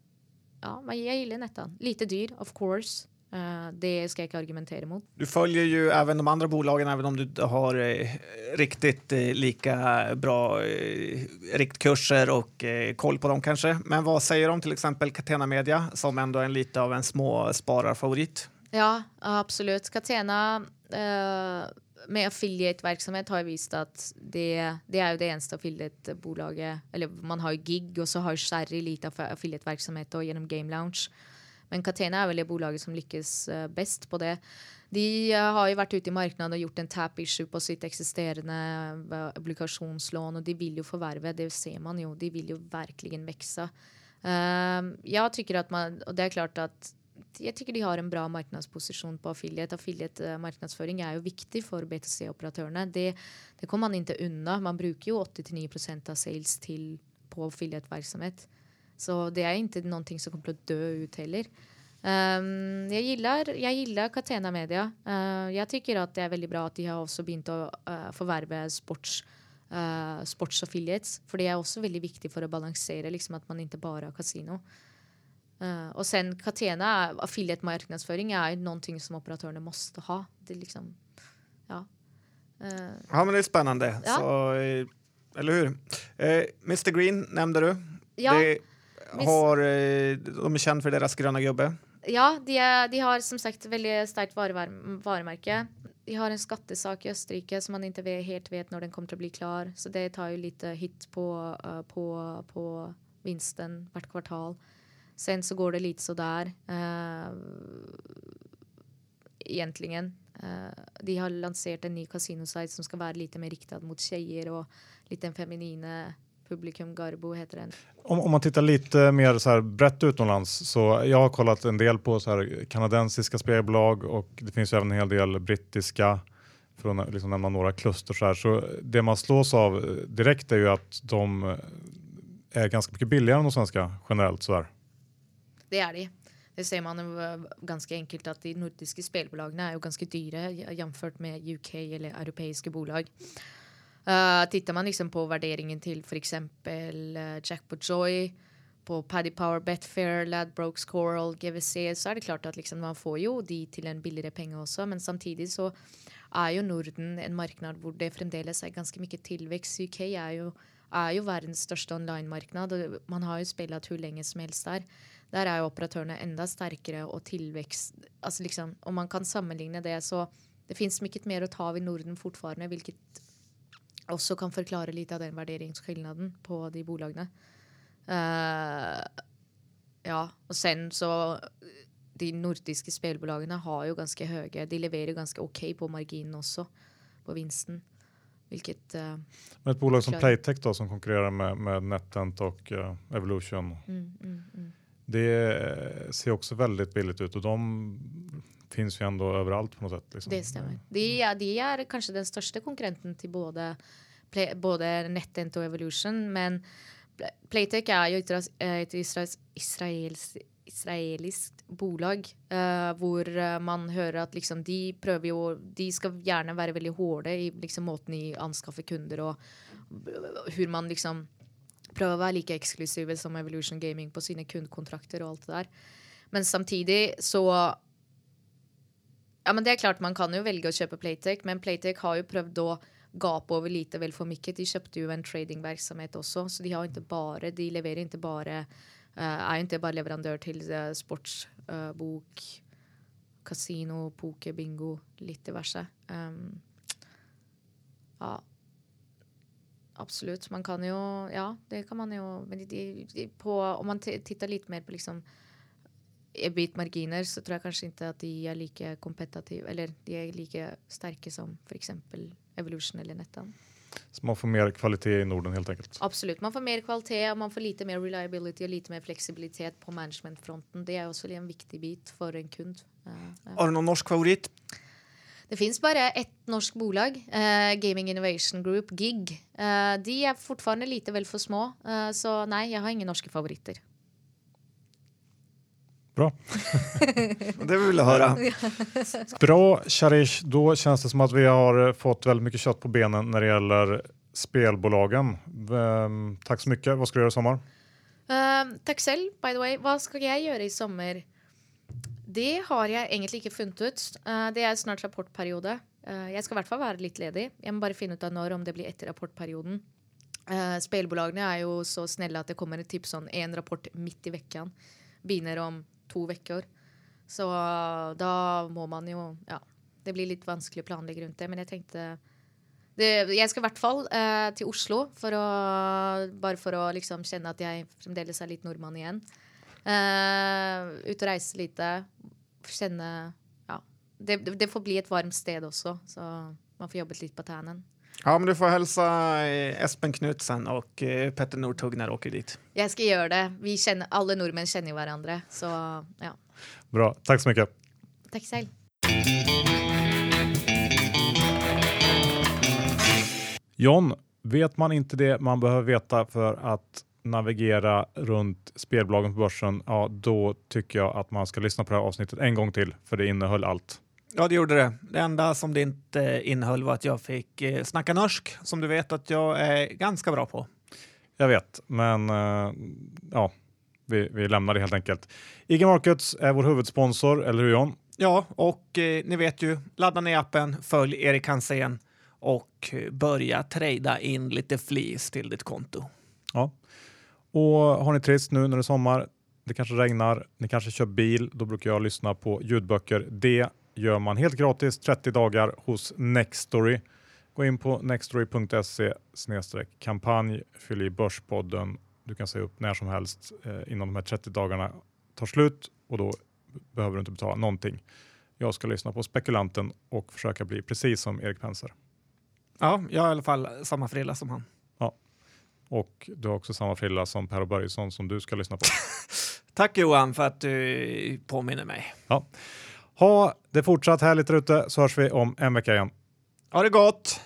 ja, men jeg gillar Nettan. Lite dyr, of course. Uh, det ska jag inte argumentera mot. Du följer ju även de andra bolagen, även om du inte har eh, riktigt eh, lika bra eh, riktkurser och eh, koll på dem kanske. Men vad säger de om till exempel Catena Media som ändå är lite av en småspararfavorit? Ja, absolut. Catena eh, med affiliate-verksomhet har jeg vist at det, det er jo det eneste affiliate-bolaget, eller man har jo gig og så har Sherry lite affiliate-virksomhet og gjennom Game Lounge. Men Catena er vel det bolaget som lykkes uh, best på det. De uh, har jo vært ute i markedet og gjort en tap issue på sitt eksisterende uh, obligasjonslån, og de vil jo forverve. Det ser man jo. De vil jo virkelig vokse. jeg tykker at man, og det er klart at jeg tykker de har en bra markedsposisjon på affiliate. Affiliate-markedsføring er jo viktig for BTC-operatørene. Det, det, kommer man ikke unna. Man bruker jo 8-9% av sales til, på affiliate-virksomhet. Så det er ikke noe som kommer til å dø ut heller. Um, jeg, gillar, jeg Catena Media. Uh, jeg tykker at det er veldig bra at de har også begynt å uh, forverve sports, uh, sportsaffiliates. For det er også veldig viktig for å balansere liksom, at man ikke bare har kasino. Uh, og sen Katena, affiliate-markedsføring, er noen ting som operatørene måtte ha. Det liksom, ja. Uh, ja, men det er spennende. Ja. Så, eller hur? Uh, Mr Green nevnte du. Ja. de, har, eh, de er kjent for deres grønne gubbe? Ja, de, er, de, har som sagt veldig sterkt varemerke. De har en skattesak i Østerrike som man ikke helt vet når den kommer til å bli klar. Så det tar jo litt hit på, på, på vinsten hvert kvartal. Sen så går det litt så der. Uh, egentlig. Uh, de har lansert en ny kasinosite som skal være litt mer riktet mot jenter og litt den feminine Publikum Garbo heter den. Om, om man tittar lite mer så här brett utomlands så jag har kollat en del på så här och det finns ju även en hel del brittiska för att liksom nämna några kluster så. Så det man slås av direkt är ju att de är ganska mycket billigare än de svenska generellt så här. Det er de. Det ser man ganske enkelt at de nordiske spillbolagene er jo ganske dyre jamført med UK eller europeiske bolag. Uh, titter man liksom på vurderingen til f.eks. uh, Jackpot Joy, på Paddy Power, Betfair, Ladbrokes, Coral, GVC, så er det klart at liksom man får jo de til en billigere penge også, men samtidig så er jo Norden en marknad hvor det fremdeles er ganske mye tilvekst. UK er jo, er jo verdens største online-marknad. Man har jo spilt hvor lenge som helst der. Der er jo operatørene enda sterkere og tilvekst altså liksom, Om man kan sammenligne det, så det fins mye mer å ta av i Norden fortfarande, hvilket også kan forklare litt av den värderingsskillnaden på de bolagene. Uh, ja, og sen så De nordiske spillbolagene har jo ganske høye De leverer ganske OK på marginen også, på vinsten. Hvilket uh, Men et bolag som Playtech da, som konkurrerer med, med NetEnt og uh, Evolution. Mm, mm, mm. Det ser også veldig billigt ut og de finnes jo ändå overalt på noe sett. Liksom. Det stämmer. De er, de är kanskje den største konkurrenten til både, både NetEnt og Evolution. Men Playtech er jo et israels, israelisk bolag uh, hvor uh, man hører at liksom, de prøver jo De skal gjerne være veldig hårde i liksom, måten de anskaffer kunder og hvor man liksom prøver å være like eksklusive som Evolution Gaming på sine kundekontrakter og alt det der. Men samtidig så Ja, men det er klart man kan jo velge å kjøpe Playtech, men Playtech har jo prøvd å gape over lite vel for mye. De kjøpte jo en tradingvirksomhet også, så de har ikke bare De leverer ikke bare uh, Er ikke bare leverandør til uh, sportsbok, uh, kasino, poker, bingo, litt diverse. Um, ja absolutt. Man kan jo Ja, det kan man jo Men de, de, på, om man titter litt mer på liksom EBIT-marginer, så tror jeg kanskje ikke at de er like kompetative Eller de er like sterke som f.eks. Evolution eller Nettan. Så man får mer kvalitet i Norden, helt enkelt? Absolutt. Man får mer kvalitet, og man får lite mer reliability og lite mer fleksibilitet på managementfronten. Det er også en viktig bit for en kund. Har du noen norsk favoritt? Det fins bare ett norsk bolag, uh, Gaming Innovation Group, GIG. Uh, de er fortsatt lite vel for små, uh, så nei, jeg har ingen norske favoritter. Bra. det vill jeg höra. Bra, Sharish. Då känns det som att vi har fått väldigt mycket kött på benen när det gäller spelbolagen. Um, tack så mycket. Vad ska du göra i sommar? Uh, takk selv, by the way. Hva skal jeg gjøre i sommer? Det har jeg egentlig ikke funnet ut. Uh, det er snart rapportperiode. Uh, jeg skal i hvert fall være litt ledig. Jeg må bare finne ut av når, om det blir etter rapportperioden. Uh, spillbolagene er jo så snille at det kommer et tips sånn en rapport midt i vekka. Begynner om to uker. Så da må man jo Ja. Det blir litt vanskelig å planlegge rundt det, men jeg tenkte det, jeg skal i hvert fall til Oslo for å, bare for å liksom kjenne at jeg fremdeles er litt nordmann igjen. Uh, ut og reise lite. Kjenne Ja. Det, det, får bli et varmt sted også, så man får jobbet litt på tannen. Ja, men du får hilse eh, Espen Knutsen og eh, Petter Northug når du åker dit. Jeg skal gjøre det. Vi kjenner, alle nordmenn kjenner jo hverandre, så ja. Bra. Takk så mye. Takk selv. John, vet man ikke det man behøver vite for at navigera runt spelbolagen på börsen, ja, då tycker jag att man ska lyssna på det här avsnittet en gång till, för det innehöll allt. Ja, det gjorde det. Det enda som det inte innehöll var att jag fick eh, snacka norsk, som du vet att jag är ganska bra på. Jag vet, men eh, ja, vi, vi lämnar det helt enkelt. IG Markets är vår huvudsponsor, eller hur John? Ja, och eh, ni vet ju, ladda ner appen, följ Erik Hansén och börja trada in lite flis till ditt konto. Och har ni trist nu när det är sommar, det kanske regnar, ni kanske kör bil, då brukar jag lyssna på ljudböcker. Det gör man helt gratis 30 dagar hos Nextory. Gå in på nextory.se kampanj, fyll i Börspodden. Du kan säga upp när som helst eh, innan de här 30 dagarna tar slut och då behöver du inte betala någonting. Jag ska lyssna på spekulanten och försöka bli precis som Erik Penser. Ja, jag har i alla fall samma frilla som han. Och du har också samma frilla som Per Börjesson som du ska lyssna på. Tack Johan för att du påminner mig. Ja. Ha det fortsatt härligt ute så hörs vi om en vecka igen. Ha det gott!